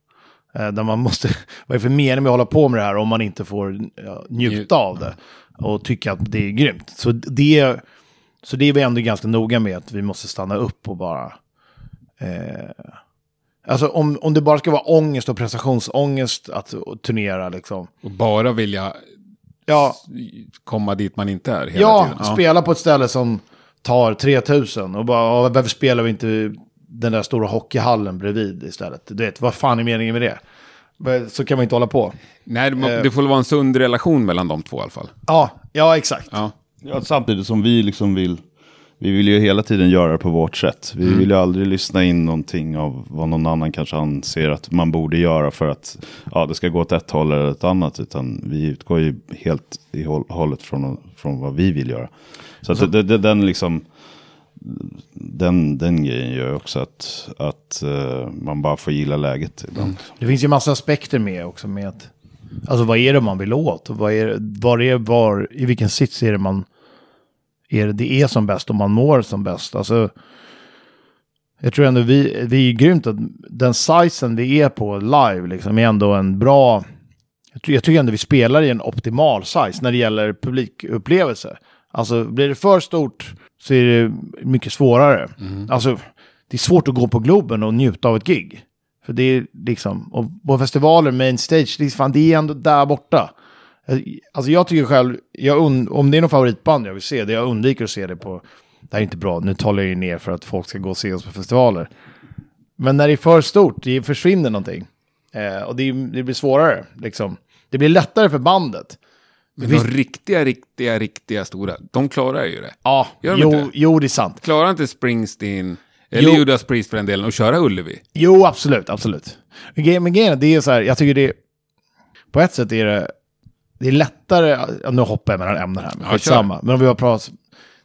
Speaker 1: Eh, där man måste, vad är det för mening med att hålla på med det här om man inte får ja, njuta av det. Och tycka att det är grymt. Så det, så det är vi ändå ganska noga med att vi måste stanna upp och bara... Eh, alltså om, om det bara ska vara ångest och prestationsångest att turnera liksom.
Speaker 2: Och bara vilja
Speaker 1: Ja,
Speaker 2: komma dit man inte är hela
Speaker 1: ja,
Speaker 2: tiden.
Speaker 1: spela på ett ställe som tar 3000 och bara, "Ja, varför spelar vi inte den där stora hockeyhallen bredvid istället? Du vet, vad fan är meningen med det? Så kan man inte hålla på.
Speaker 2: Nej, det,
Speaker 1: Eh.
Speaker 2: får vara en sund relation mellan de två i alla fall.
Speaker 1: Ja, ja exakt.
Speaker 2: Ja.
Speaker 3: Ja, samtidigt som vi liksom vill, vi vill ju hela tiden göra det på vårt sätt. Vi vill ju aldrig lyssna in någonting av vad någon annan kanske anser att man borde göra för att ja, det ska gå åt ett håll eller ett annat. Utan vi utgår ju helt i håll- hållet från, från vad vi vill göra. Så att det, det, det, den liksom, den, den grejen gör också att, att eh, man bara får gilla läget ibland. Mm.
Speaker 1: Det finns ju massa aspekter med också med att, alltså vad är det man vill åt? Och vad är, var är, var, i vilken sits är det man, är det, det är som bäst och man mår som bäst? Alltså, jag tror ändå vi, vi är grymt att den sizen vi är på live liksom är ändå en bra, jag, tror, jag tycker ändå vi spelar i en optimal size när det gäller publikupplevelse. Alltså blir det för stort så är det mycket svårare. Alltså det är svårt att gå på Globen och njuta av ett gig. För det är liksom, och på festivaler, main stage, det är, fan, det är ändå där borta. Alltså jag tycker själv, jag und- om det är någon favoritband jag vill se, det jag undviker att se det på, det här är inte bra, nu talar jag ju ner för att folk ska gå och se oss på festivaler. Men när det är för stort, det försvinner någonting. Eh, och det, det blir svårare, liksom. Det blir lättare för bandet.
Speaker 2: Men
Speaker 1: Visst-
Speaker 2: de riktiga, riktiga, riktiga stora, de klarar ju det.
Speaker 1: Ja,
Speaker 2: Gör de
Speaker 1: jo,
Speaker 2: inte?
Speaker 1: jo, det är sant.
Speaker 2: Klarar inte Springsteen, eller
Speaker 1: Jo.
Speaker 2: Judas Priest för den delen, att köra Ullevi?
Speaker 1: Jo, absolut, absolut. Men gre- Men grejen är, det är så här, jag tycker det är, på ett sätt är det, det är lättare, ja, nu hoppar jag mellan ämnen här, men
Speaker 2: Ja,
Speaker 1: skitsamma. Men om vi har pratat,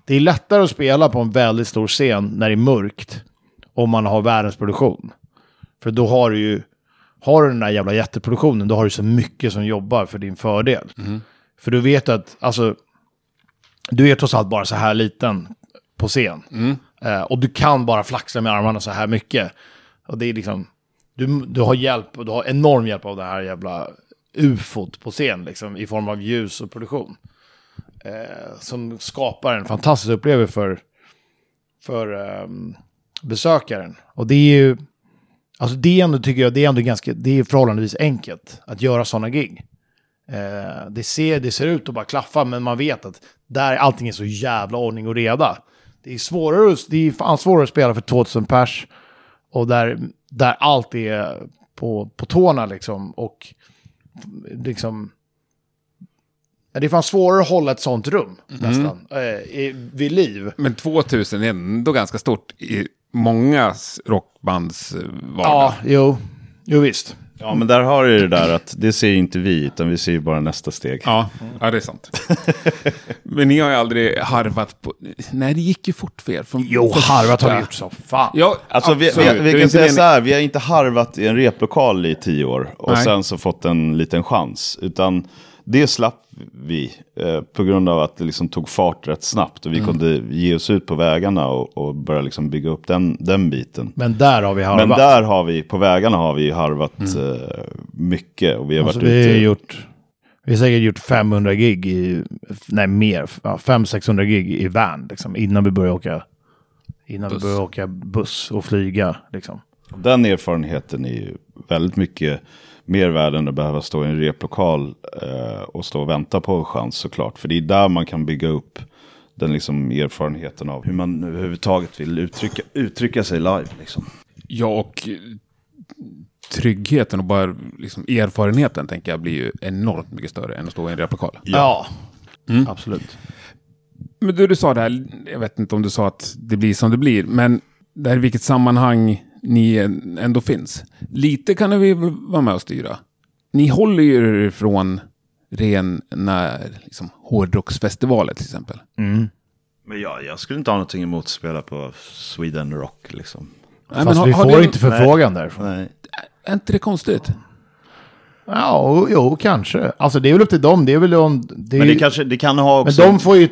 Speaker 1: det är lättare att spela på en väldigt stor scen när det är mörkt, om man har världens produktion. För då har du ju, har du den där jävla jätteproduktionen, då har du så mycket som jobbar för din fördel. För du vet att, alltså, du är trots allt bara så här liten på scen. Eh, och du kan bara flaxa med armarna så här mycket. Och det är liksom, du, du har hjälp, och du har enorm hjälp av det här jävla ufot på scen, liksom, i form av ljus och produktion. Eh, som skapar en fantastisk upplevelse för, för ehm, besökaren. Och det är ju, alltså det är ändå, tycker jag, det är ändå ganska, det är förhållandevis enkelt att göra sådana gig. Eh, det, ser, det ser ut att bara klaffa, men man vet att där allting är så jävla ordning och reda. Det är svårare, det är fan svårare att spela för 2000 pers. Och där, där allt är på, på tårna liksom. Och liksom... Det är fan svårare att hålla ett sånt rum nästan. Eh, vid liv.
Speaker 2: Men 2000 är ändå ganska stort i många rockbands eh, vardag.
Speaker 1: Ja, jo. Jo visst.
Speaker 3: Ja, men där har du det där att det ser ju inte vi, utan vi ser ju bara nästa steg.
Speaker 2: Ja, ja, det är sant. Men ni har ju aldrig harvat på... Nej, det gick ju fort för er. Från
Speaker 1: Jo,
Speaker 2: första-
Speaker 1: harvat har du gjort så fan.
Speaker 2: Ja,
Speaker 3: Alltså vi, vi, vi
Speaker 2: är
Speaker 3: kan säga så här, vi har inte harvat i en replokal i tio år och
Speaker 2: Nej.
Speaker 3: sen så fått en liten chans. Utan det slapp vi eh, på grund av att det liksom tog fart rätt snabbt och vi kunde ge oss ut på vägarna och, och börja liksom bygga upp den, den biten.
Speaker 1: Men där har vi harvat.
Speaker 3: Men där har vi, på vägarna har vi harvat eh, mycket och vi har
Speaker 1: Alltså,
Speaker 3: varit
Speaker 1: vi, har
Speaker 3: ute.
Speaker 1: gjort, vi har säkert gjort 500 gig i, nej mer, ja, 500-600 gig i van liksom, innan vi började åka, innan
Speaker 2: Buss.
Speaker 1: vi började åka buss och flyga. Liksom.
Speaker 3: Den erfarenheten är ju väldigt mycket mer värd än att behöva stå i en replokal eh, och stå och vänta på en chans såklart. För det är där man kan bygga upp den liksom erfarenheten av hur man överhuvudtaget vill uttrycka, uttrycka sig live. Liksom.
Speaker 2: Ja, och eh, tryggheten och bara liksom erfarenheten tänker jag blir ju enormt mycket större än att stå i en replokal.
Speaker 1: Ja, absolut.
Speaker 2: Men du, du sa det här, jag vet inte om du sa att det blir som det blir, men det här i vilket sammanhang ni än- ändå finns. Lite kan vi vara med och styra. Ni håller ju er från rena liksom, hårdrocksfestivaler till exempel.
Speaker 1: Mm.
Speaker 3: Men ja, jag skulle inte ha någonting emot att spela på Sweden Rock liksom.
Speaker 2: Nej,
Speaker 1: Fast
Speaker 2: har-
Speaker 1: vi
Speaker 2: har
Speaker 1: får
Speaker 2: ni-
Speaker 1: inte förfrågan därifrån.
Speaker 3: Nej.
Speaker 2: Är inte det konstigt?
Speaker 1: Ja, jo, kanske. Alltså det är väl upp till dem. Det är väl om, det är,
Speaker 3: Men det, kanske, det kan ha
Speaker 1: men
Speaker 3: också...
Speaker 1: de får ju,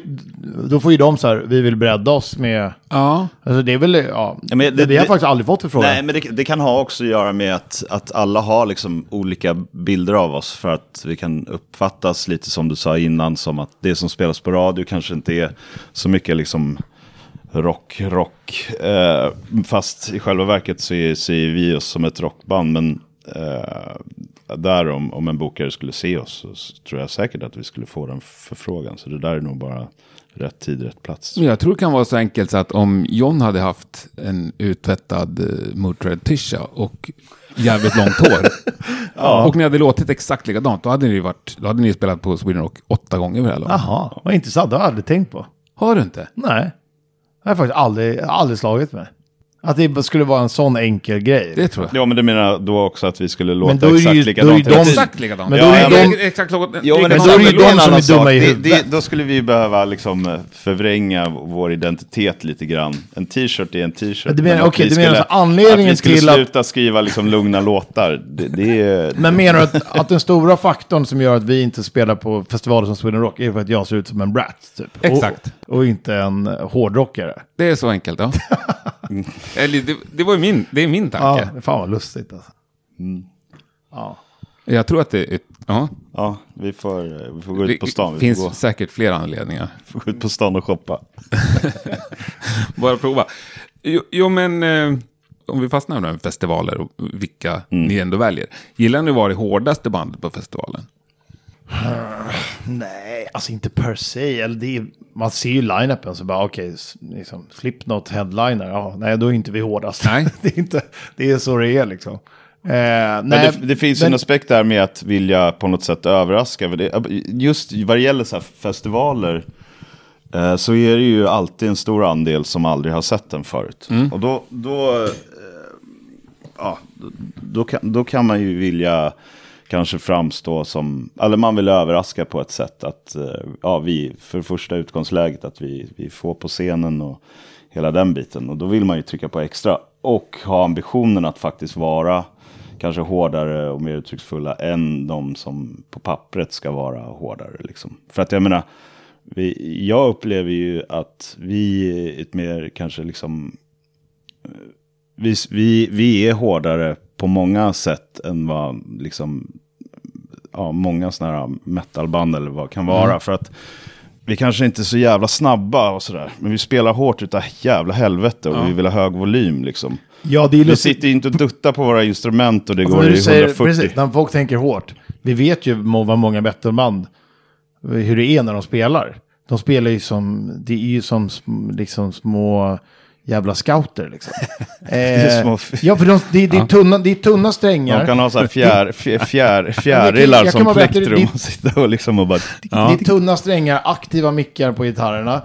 Speaker 1: då får ju de så här, vi vill bredda oss med,
Speaker 2: Ja.
Speaker 1: alltså det är väl, ja,
Speaker 3: Ja, men det-
Speaker 1: vi har
Speaker 3: det-
Speaker 1: faktiskt aldrig fått förfrågan.
Speaker 3: Nej, men det, det kan ha också att göra med att, att alla har liksom olika bilder av oss för att vi kan uppfattas lite som du sa innan som att det som spelas på radio kanske inte är så mycket liksom rock, rock. Eh, fast i själva verket så är, ser vi oss som ett rockband. Men eh, där om, om en bokare skulle se oss så tror jag säkert att vi skulle få den förfrågan. Så det där är nog bara rätt tid, rätt plats.
Speaker 2: Men jag tror det kan vara så enkelt så att om John hade haft en uttvättad uh, Motörhead tisha och jävligt långt hår. och ni hade låtit exakt likadant, då hade ni, varit, då hade ni spelat på Sweden Rock åtta gånger vid det här laget.
Speaker 1: Jaha, vad intressant. Det har jag aldrig tänkt på.
Speaker 2: Har du inte?
Speaker 1: Nej. Det har faktiskt aldrig, aldrig slagit mig. Att det skulle vara en sån enkel grej.
Speaker 2: Det tror jag.
Speaker 3: Ja, men du menar då också att vi skulle låta
Speaker 1: Men då är
Speaker 3: exakt
Speaker 1: ju- då är
Speaker 3: likadant?
Speaker 1: ju de-?
Speaker 2: Exakt likadant.
Speaker 1: Men
Speaker 3: då är
Speaker 2: Nej,
Speaker 3: de-
Speaker 2: exakt lika-
Speaker 3: Jo, men,
Speaker 1: Men
Speaker 3: det,
Speaker 1: då är det ju
Speaker 3: det
Speaker 1: de som är
Speaker 3: annan sak.
Speaker 1: dumma i
Speaker 3: det,
Speaker 1: huvudet.
Speaker 3: det, Då skulle vi behöva liksom eh, förvränga vår identitet lite grann. En t-shirt är en t-shirt.
Speaker 1: Men du menar-
Speaker 3: att
Speaker 1: okej,
Speaker 3: vi
Speaker 1: du menar
Speaker 3: skulle-
Speaker 1: så anledningen
Speaker 3: att vi skulle
Speaker 1: till att-
Speaker 3: sluta skriva liksom lugna låtar. Det, det är...
Speaker 1: Men menar du att, att den stora faktorn som gör att vi inte spelar på festivaler som Sweden Rock är för att jag ser ut som en brat? Typ.
Speaker 2: Exakt.
Speaker 1: Och, och inte en hårdrockare?
Speaker 2: Det är så enkelt, ja. Eller, det, det var ju min, det är min
Speaker 1: Ja,
Speaker 2: tanke.
Speaker 1: fan vad lustigt alltså.
Speaker 3: Mm.
Speaker 1: Ja.
Speaker 2: Jag tror att det är... Ja,
Speaker 3: Ja, vi får, vi får gå
Speaker 2: det
Speaker 3: ut på stan. Vi
Speaker 2: finns
Speaker 3: gå,
Speaker 2: säkert flera anledningar.
Speaker 3: får gå ut på stan och shoppa.
Speaker 2: Bara prova. Jo, jo men eh, om vi fastnar med festivaler och vilka ni ändå väljer. Gillar ni att vara det hårdaste bandet på festivalen?
Speaker 1: Nej, alltså inte per se. Eller det är, man ser ju line-upen så bara okej, s- liksom, Slipknot headliner. Ja, nej, då är inte vi hårdast.
Speaker 2: Nej.
Speaker 1: det, är inte, det är så det är liksom. Eh, nej,
Speaker 3: det, det finns
Speaker 1: men-
Speaker 3: en aspekt där med att vilja på något sätt överraska. Det- Just vad det gäller så här festivaler eh, så är det ju alltid en stor andel som aldrig har sett den förut. Och då, då, eh, ja, då, då, kan, då kan man ju vilja kanske framstå som, eller man vill överraska på ett sätt att, eh, ja, vi, för första utgångsläget att vi, vi får på scenen och hela den biten. Och då vill man ju trycka på extra och ha ambitionen att faktiskt vara kanske hårdare och mer uttrycksfulla än de som på pappret ska vara hårdare. Liksom. För att jag menar, vi, jag upplever ju att vi är ett mer kanske liksom eh, vi, vi, vi är hårdare på många sätt än vad liksom, ja, många sådana här metalband eller vad kan vara. För att vi kanske inte är så jävla snabba och sådär. Men vi spelar hårt utav jävla helvete och vi vill ha hög volym liksom.
Speaker 1: Ja, det är
Speaker 3: Vi sitter ju inte och duttar på våra instrument och det
Speaker 1: Alltså,
Speaker 3: går i
Speaker 1: säger,
Speaker 3: 140.
Speaker 1: precis, när folk tänker hårt. Vi vet ju vad många metalband, hur det är när de spelar. De spelar ju som, det är ju som liksom små jävla scouter liksom. Eh, ja, för de, det, det, är tunna, det är tunna strängar.
Speaker 3: De kan ha så här fjär, fjär, fjärilar som
Speaker 1: berätta,
Speaker 3: plektrum
Speaker 1: det-
Speaker 3: och sitta och liksom och bara...
Speaker 1: Det är tunna strängar, aktiva mickar på gitarrerna.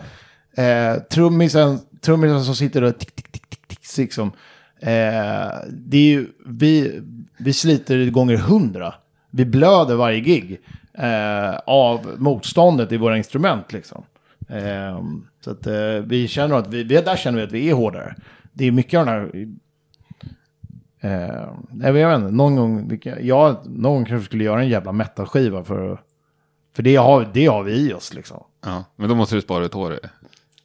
Speaker 1: Eh, trummisen, trummisen som sitter och tick, tick, tick, tick, tick, liksom. Eh, det är ju, vi, vi sliter gånger hundra. Vi blöder varje gig eh, av motståndet i våra instrument. Liksom. Eh, så att eh, vi känner att vi, där känner vi att vi är hårdare. Det är mycket av den här... Eh, jag vet inte, någon gång, vilka- jag, någon gång kanske skulle göra en jävla metalskiva för för det har, det har vi i oss liksom.
Speaker 2: Ja, men då måste du spara ett hår.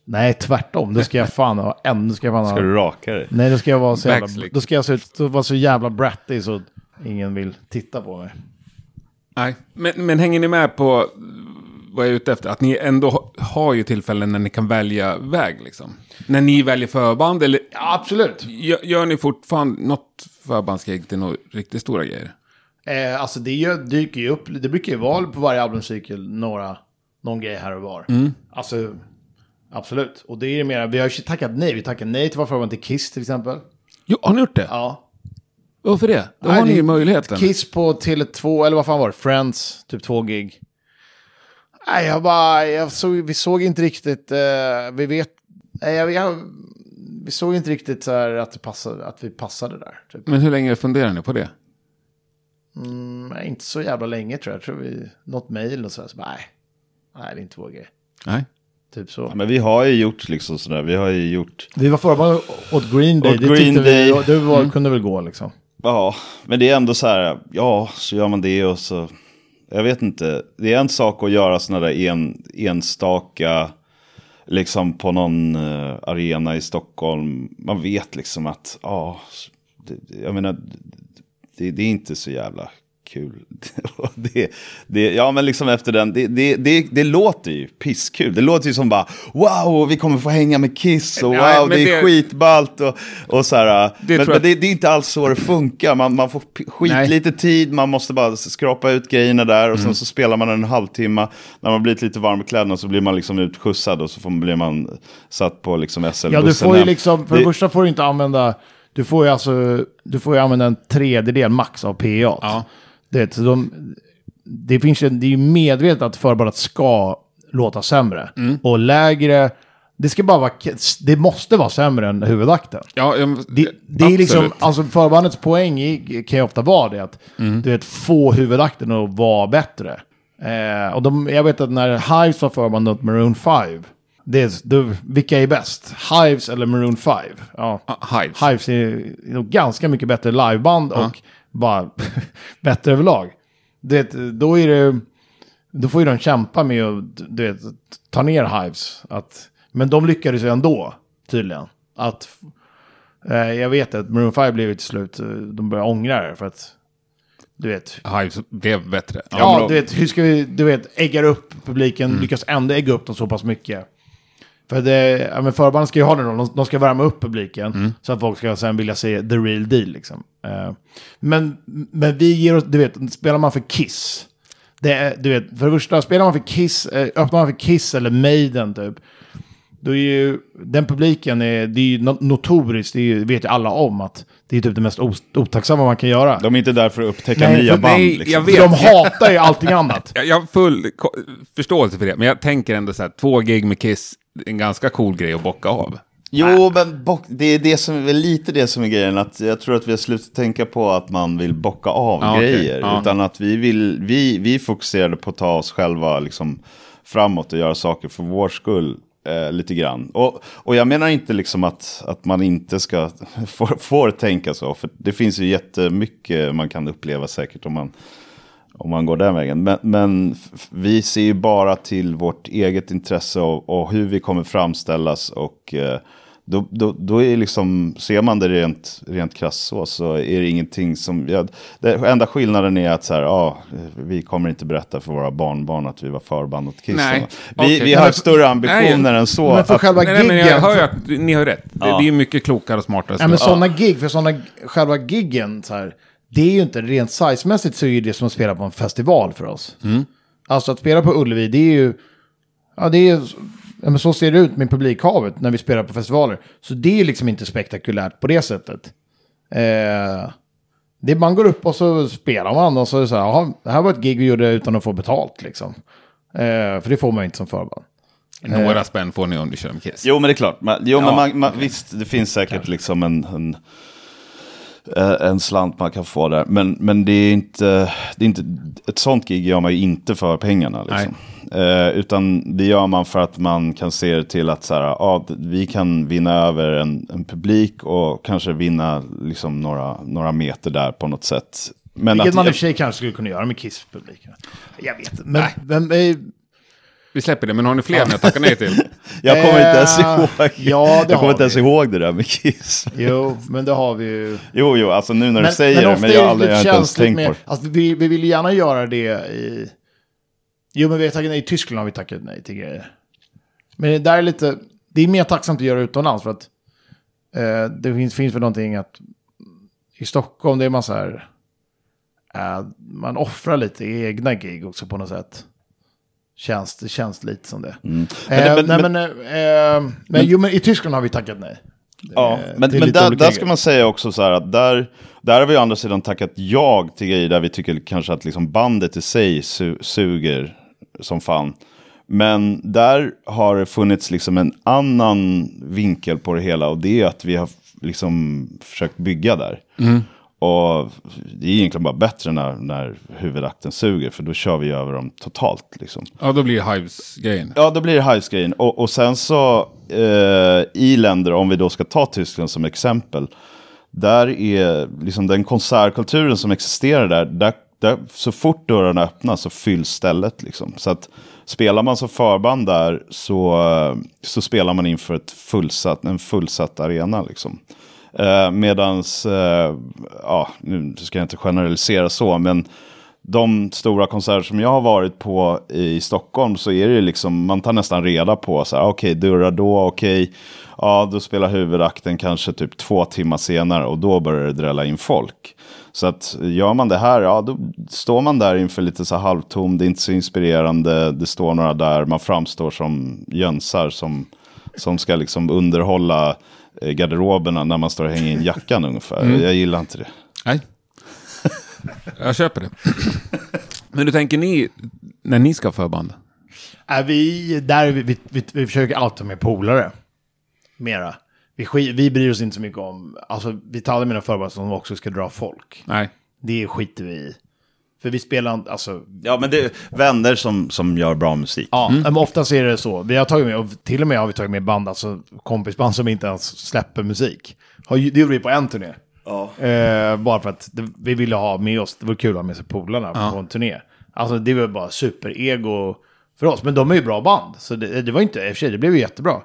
Speaker 1: Nej, tvärtom. Då ska jag fan ha ännu ska jag fan ha...
Speaker 3: Ska du raka dig?
Speaker 1: Nej, då ska jag vara så jävla,
Speaker 2: Backslick.
Speaker 1: då ska jag se vara så jävla bratty så ingen vill titta på mig.
Speaker 2: Nej, men, men hänger ni med på vad jag är ute efter? Att ni ändå ha- har ju tillfällen när ni kan välja väg liksom. När ni väljer förband eller
Speaker 1: Ja, absolut.
Speaker 2: gör, gör ni fortfarande något förbandsgig till några riktigt stora grejer?
Speaker 1: Eh, alltså det dyker ju upp, det brukar ju vara på varje albumcykel några, någon grej här och var. Alltså, absolut. Och det är ju mer, vi har ju tackat nej. Vi tackade nej till vår förband till Kiss till exempel.
Speaker 2: Jo, har ni gjort det?
Speaker 1: Ja.
Speaker 2: Varför det? Då
Speaker 1: Nej,
Speaker 2: har ni ju möjligheten.
Speaker 1: Kiss på Tele2, eller vad fan var det? Friends, typ två gig. Nej, jag bara, jag såg, vi såg inte riktigt, eh, vi vet, nej, jag, jag, vi såg inte riktigt så här att, det passade, att vi passade där. Typ.
Speaker 2: Men hur länge funderar ni på det?
Speaker 1: Mm, inte så jävla länge tror jag. Jag tror vi, något mejl och så här, så bara, nej, nej, det är inte vår grej.
Speaker 2: Nej.
Speaker 1: Typ så.
Speaker 3: Ja, men vi har ju gjort liksom sådär, vi har ju gjort...
Speaker 1: Vi var förband åt Green Day,
Speaker 3: Åt
Speaker 1: det
Speaker 3: Green
Speaker 1: tyckte vi,
Speaker 3: Day.
Speaker 1: det var, kunde väl gå liksom.
Speaker 3: Ja, men det är ändå så här, ja, så gör man det och så... Jag vet inte, det är en sak att göra sådana där en, enstaka, liksom på någon eh, arena i Stockholm. Man vet liksom att, ja, jag menar, det, det är inte så jävla kul. det, det, ja, men liksom efter den, det, det, det, det låter ju pisskul. Det låter ju som bara, wow, vi kommer få hänga med Kiss och wow,
Speaker 2: Nej,
Speaker 3: det är
Speaker 2: det-
Speaker 3: skitballt och, och så här.
Speaker 2: Det
Speaker 3: men men det, det är inte alls så det funkar. Man, man får p- skitlite tid, man måste bara skrapa ut grejerna där och
Speaker 1: Mm.
Speaker 3: sen så spelar man en halvtimme. När man blivit lite varm i kläderna så blir man liksom utskjutsad och så får, blir man satt på liksom SL-bussen.
Speaker 1: Ja, du får ju liksom, för
Speaker 3: Det-
Speaker 1: det första får du inte använda, du får ju alltså, du får ju använda en tredjedel max av PA.
Speaker 2: Ja.
Speaker 1: Du vet, så de, det, finns ju, det är ju medvetet att förbandet ska låta sämre.
Speaker 2: Mm.
Speaker 1: Och lägre, det ska bara vara, det måste vara sämre än huvudakten.
Speaker 2: Ja, ja,
Speaker 1: Det, det är liksom, alltså förbandets poäng i, kan ju ofta vara det att
Speaker 2: Mm.
Speaker 1: du vet, få huvudakten att vara bättre. Eh, och de, jag vet att när Hives var förband åt Maroon 5, det är, då, vilka är bäst? Hives eller Maroon 5? Ja.
Speaker 2: Ah, Hives.
Speaker 1: Hives är nog ganska mycket bättre liveband och bara bättre överlag. Det, då, är det, då får ju de kämpa med att du vet, ta ner Hives. Att, men de lyckades ju ändå, tydligen. Att, eh, jag vet att Maroon 5 blev till slut, eh, de började ångra det för att, du vet.
Speaker 2: Hives blev bättre.
Speaker 1: Ja,
Speaker 2: då-
Speaker 1: du vet, hur ska vi, du vet, äggar upp publiken, lyckas ändå ägga upp dem så pass mycket. För det, ja, men förbanden ska ju ha den rollen, de, de ska värma upp publiken så att folk ska sen vilja se the real deal liksom. Eh, men, men vi ger oss, du vet, spelar man för Kiss, det är, du vet, för det första, spelar man för Kiss, eh, öppnar man för Kiss eller Maiden typ, då är ju den publiken, är, det är ju no- notoriskt, det är ju, vet ju alla om att det är typ det mest otacksamma man kan göra.
Speaker 3: De är inte där för att upptäcka
Speaker 1: Nej,
Speaker 3: nya
Speaker 1: för-
Speaker 3: band.
Speaker 2: nej,
Speaker 3: liksom.
Speaker 2: jag vet.
Speaker 1: de hatar ju allting annat.
Speaker 2: Jag, jag har full förståelse för det, men jag tänker ändå så här, två gig med Kiss, en ganska cool grej att bocka av.
Speaker 3: Jo, men bock, det är det som lite det som är grejen. Att jag tror att vi har slutat tänka på att man vill bocka av
Speaker 2: okej.
Speaker 3: grejer.
Speaker 2: Ja.
Speaker 3: Utan att vi, vill, vi, vi fokuserade på att ta oss själva liksom, framåt och göra saker för vår skull. Eh, lite grann. Och, och jag menar inte liksom att, att man inte ska får, får tänka så. För det finns ju jättemycket man kan uppleva säkert om man, om man går den vägen. Men, men vi ser ju bara till vårt eget intresse och, och hur vi kommer framställas. Och eh, då, då, då är liksom, ser man det rent, rent krasst så, så är det ingenting som... Ja, det enda skillnaden är att så här, ja, vi kommer inte berätta för våra barnbarn att vi var förband åt Kiss.
Speaker 2: Nej,
Speaker 3: Vi,
Speaker 2: okej.
Speaker 3: vi har större ambitioner
Speaker 2: Nej,
Speaker 3: än så.
Speaker 1: Men för
Speaker 3: att-
Speaker 1: själva
Speaker 2: Nej, nej, men jag
Speaker 1: giggen-
Speaker 2: hör att ni har rätt. Det,
Speaker 3: Ja.
Speaker 2: det är mycket klokare och smartare.
Speaker 1: Ja, men
Speaker 2: så-
Speaker 1: sådana gig, för sådana, själva giggen, så här, det är ju inte rent sizemässigt så är det som att spela på en festival för oss. Alltså att spela på Ullevi, det är ju, ja det är, ja, men så ser det ut med publikhavet när vi spelar på festivaler. Så det är ju liksom inte spektakulärt på det sättet. Eh, det, man går upp och så spelar man och så är det så här, jaha, det här var ett gig vi gjorde utan att få betalt liksom. Eh, för det får man ju inte som förband.
Speaker 2: Några spänn får ni om ni kör med Kiss.
Speaker 3: Jo, men det är klart. Jo,
Speaker 2: Ja,
Speaker 3: men man, man, visst, det finns säkert liksom en, en, eh, en slant man kan få där. Men, men det, är inte, det är inte... Ett sånt gig gör man ju inte för pengarna. Liksom. Eh, utan det gör man för att man kan se till att så här, ja, vi kan vinna över en, en publik och kanske vinna liksom, några, några meter där på något sätt. Men
Speaker 1: Vilket
Speaker 3: att,
Speaker 1: man i och för sig kanske skulle kunna göra med Kiss-publiken. Jag vet inte, men, men eh,
Speaker 2: Vi släpper det, men har ni fler ni att tacka nej till?
Speaker 3: jag kommer inte ens
Speaker 1: Eh,
Speaker 3: ihåg.
Speaker 1: ja, det
Speaker 3: jag kommer inte ens
Speaker 1: vi.
Speaker 3: ihåg det där med Kiss.
Speaker 1: Jo, men det har vi ju.
Speaker 3: Jo, jo, alltså nu när du säger det,
Speaker 1: ofta
Speaker 3: men jag
Speaker 1: det
Speaker 3: aldrig jag har inte ens tänkt
Speaker 1: med,
Speaker 3: på det.
Speaker 1: alltså, vi, vi vill gärna göra det i... Jo, men vi har tackat nej. I Tyskland har vi tackat nej till grejer. Men det där är lite... Det är mer tacksamt att göra utomlands för att eh, det finns, finns väl någonting att i Stockholm det är man så här... Eh, man offrar lite egna gig också på något sätt. Känns, det känns lite som det.
Speaker 3: Mm. Men det- men-
Speaker 1: nej, men, eh, men, jo, men i Tyskland har vi tackat nej.
Speaker 3: Ja,
Speaker 1: Eh,
Speaker 3: men, men där, där ska man säga också så här att där, där har vi å andra sidan tackat jag till grejer där vi tycker kanske att liksom bandet i sig su suger som fan. Men där har det funnits liksom en annan vinkel på det hela och det är att vi har liksom försökt bygga där. Och det är egentligen bara bättre när, när huvudakten suger för då kör vi över dem totalt. Liksom.
Speaker 2: Ja, då blir det Hives-grejen.
Speaker 3: Ja, då blir det Hives-grejen. Och, och sen så eh, i länder, om vi då ska ta Tyskland som exempel, där är liksom den konsertkulturen som existerar där, där, där så fort dörrarna öppnas så fylls stället. Liksom. Så att spelar man som förband där så, eh, så spelar man inför ett fullsatt, en fullsatt arena. Liksom. Eh, medans, eh, ja, nu ska jag inte generalisera så, men de stora konserter som jag har varit på i Stockholm så är det liksom, man tar nästan reda på så här, okej, dörrar då, okej, ja, då spelar huvudakten kanske typ två timmar senare och då börjar det drälla in folk. Så att gör man det här, ja, då står man där inför lite så här halvtom, det är inte så inspirerande, det står några där, man framstår som jönsar som, som ska liksom underhålla eh, garderoberna när man står och hänger in jackan ungefär. Jag gillar inte det.
Speaker 2: Nej. Jag köper det. Men hur tänker ni när ni ska ha förband?
Speaker 1: Äh, vi, där, vi, vi, vi, vi försöker alltid med polare. Mera. Vi, vi bryr oss inte så mycket om, alltså vi tar aldrig mina förband som också ska dra folk.
Speaker 2: Nej.
Speaker 1: Det skiter vi i. För vi spelar, alltså,
Speaker 3: Ja, men det är vänner som, som gör bra musik.
Speaker 1: ja, men oftast är det så. Vi har tagit med, och till och med har vi tagit med band, alltså kompisband som inte ens släpper musik. Det gjorde vi på en turné. Eh, bara för att det, vi ville ha med oss, det var kul att ha med sig polarna på en turné. Alltså det var bara superego för oss. Men de är ju bra band. Så det, det var inte, i och för sig, det blev ju jättebra.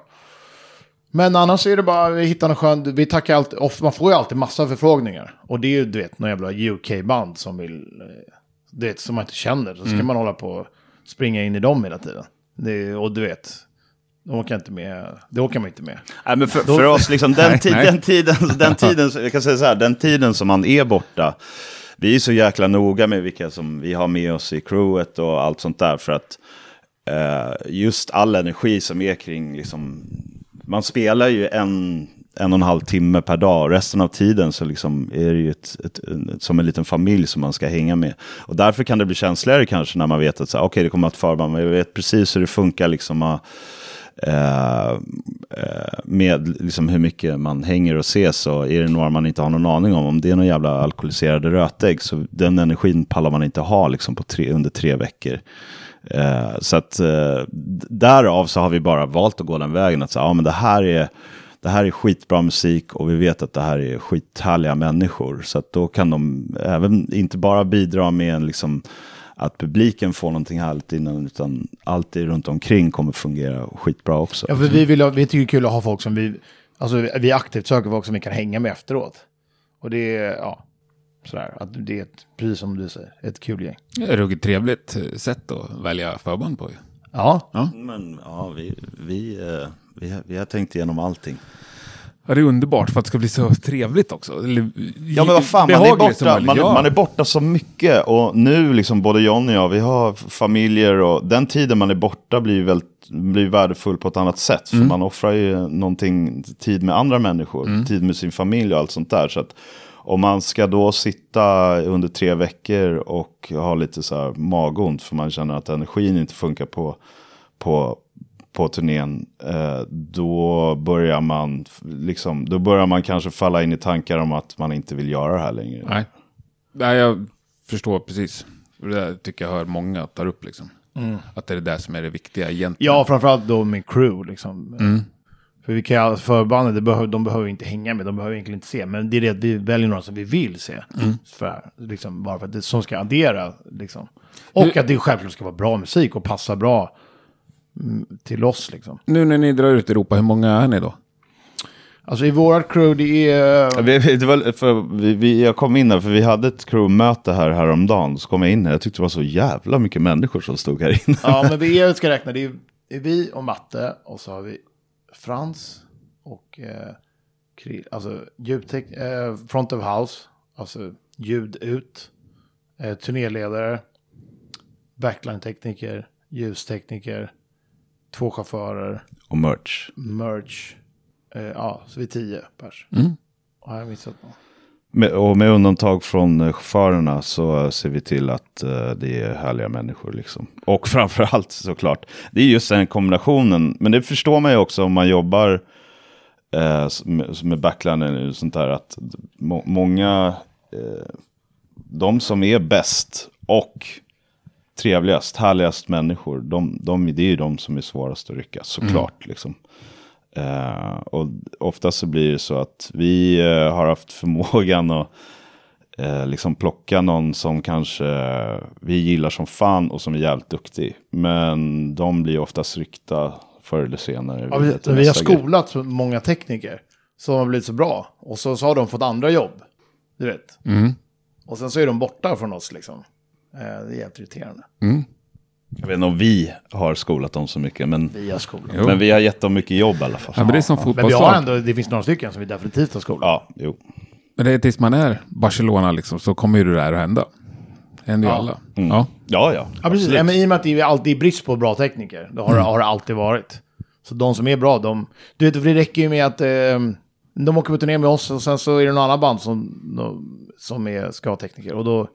Speaker 1: Men annars är det bara, vi hittar något skönt, vi tackar alltid, ofta, man får ju alltid massa förfrågningar. Och det är ju, du vet, någon jävla UK-band som vill, eh, du vet, som man inte känner. Så ska man hålla på och springa in i dem hela tiden. Det, och du vet, de åker inte med, det åker man inte med.
Speaker 3: Nej, men för, för oss, liksom, den, ti-
Speaker 2: Nej.
Speaker 3: den, tiden, den, tiden, jag kan säga så här, den tiden som man är borta, vi är så jäkla noga med vilka som vi har med oss i crewet och allt sånt där. För att eh, just all energi som är kring, liksom, man spelar ju en, en och en halv timme per dag. Resten av tiden så liksom är det ju ett, ett, ett, som en liten familj som man ska hänga med. Och därför kan det bli känsligare kanske när man vet att så här, okej, det kommer att förband, men jag vet precis hur det funkar. Liksom, uh, med liksom hur mycket man hänger och ses så är det några man inte har någon aning om. Om det är någon jävla alkoholiserade rötägg så den energin pallar man inte ha liksom på tre, under tre veckor. Eh, så att eh, därav så har vi bara valt att gå den vägen. Att säga, ja, men det här är det här är skitbra musik och vi vet att det här är skithärliga människor. Så att då kan de även inte bara bidra med en liksom, att publiken får någonting härligt innan, utan allt det runt omkring kommer fungera skitbra också.
Speaker 1: Ja, för vi, vill, ha- vi tycker det är kul att ha folk som vi, alltså vi aktivt söker folk som vi kan hänga med efteråt. Och det är, ja, sådär, att det är ett, precis som du säger, ett kul gäng.
Speaker 2: Det är ett ruggigt trevligt sätt att välja förband på ju.
Speaker 1: Ja,
Speaker 3: Men ja, vi, vi, eh, vi, har- vi har tänkt igenom allting.
Speaker 2: Ja, det är underbart för att det ska bli så trevligt också. Eller,
Speaker 3: Ja men vad fan, man är, borta, man,
Speaker 2: Ja.
Speaker 3: man är borta så mycket och nu liksom både John och jag, vi har familjer och den tiden man är borta blir väldigt blir värdefull på ett annat sätt. För man offrar ju någonting, tid med andra människor, tid med sin familj och allt sånt där. Så att om man ska då sitta under tre veckor och ha lite så här magont för man känner att energin inte funkar på, på, på turnén, eh, då börjar man liksom, då börjar man kanske falla in i tankar om att man inte vill göra det här längre.
Speaker 2: Nej. Nej, jag förstår precis. Det där tycker jag hör många tar upp liksom. Att det är det där som är det viktiga egentligen.
Speaker 1: ja framförallt då med crew liksom. För vi kan ju, förbandet, det behöver, de behöver inte hänga med, de behöver egentligen inte se. Men det är det att vi väljer några som vi vill se. För, liksom, bara för att det som ska addera. Liksom. Och att det självklart ska vara bra musik och passa bra mm, till oss. Liksom.
Speaker 2: Nu när ni drar ut i Europa, hur många är ni då?
Speaker 1: Alltså i vårat crew, det är...
Speaker 3: Vi, det var, för vi, vi, jag kom in där för vi hade ett crewmöte här häromdagen. Så kom jag in här. Jag tyckte det var så jävla mycket människor som stod här inne.
Speaker 1: Ja, men vi är, ska räkna, det är, är vi och Matte och så har vi Frans och eh, Kri- alltså ljudtek- eh, front of house, alltså ljud ut, eh, turnéledare, backline-tekniker, ljustekniker, två chaufförer,
Speaker 3: Och merch.
Speaker 1: merch, eh, ja, så vi är tio pers. Har jag missat något?
Speaker 3: Med, och med undantag från eh, chaufförerna så ser vi till att eh, det är härliga människor. Liksom. Och framförallt såklart, det är just den kombinationen. Men det förstår man ju också om man jobbar eh, med, med backlinen och sånt där. Att må, många, eh, de som är bäst och trevligast, härligast människor, de, de, det är ju de som är svårast att rycka, såklart. Liksom. Eh, och oftast så blir det så att vi eh, har haft förmågan att eh, liksom plocka någon som kanske vi gillar som fan och som är jävligt duktig. Men de blir oftast ryckta förr eller senare.
Speaker 1: Ja, vi, vi har
Speaker 3: grej.
Speaker 1: skolat många tekniker som har blivit så bra. Och så, så har de fått andra jobb. Du vet. Och sen så är de borta från oss liksom. Eh, det är jävligt irriterande.
Speaker 3: Jag vet inte om vi har skolat dem så mycket, men,
Speaker 1: Via skolan.
Speaker 2: Jo.
Speaker 3: men vi har gett dem mycket jobb i alla fall.
Speaker 2: Ja, men det är som
Speaker 1: Men vi har ändå, det finns några stycken som vi definitivt har skolat.
Speaker 3: Ja, jo.
Speaker 2: Men det är tills man är Barcelona liksom, så kommer ju det där att hända. Det händer ju
Speaker 1: Ja.
Speaker 2: alla.
Speaker 3: Mm.
Speaker 2: Ja.
Speaker 3: Ja, ja.
Speaker 1: Ja, precis. Ja, men I och med att det är alltid brist på bra tekniker. Det har,
Speaker 2: Mm.
Speaker 1: har det alltid varit. Så de som är bra, de... Du vet, för det räcker ju med att eh, de åker på turné med oss och sen så är det någon annan band som, som är, ska ha tekniker. Och då,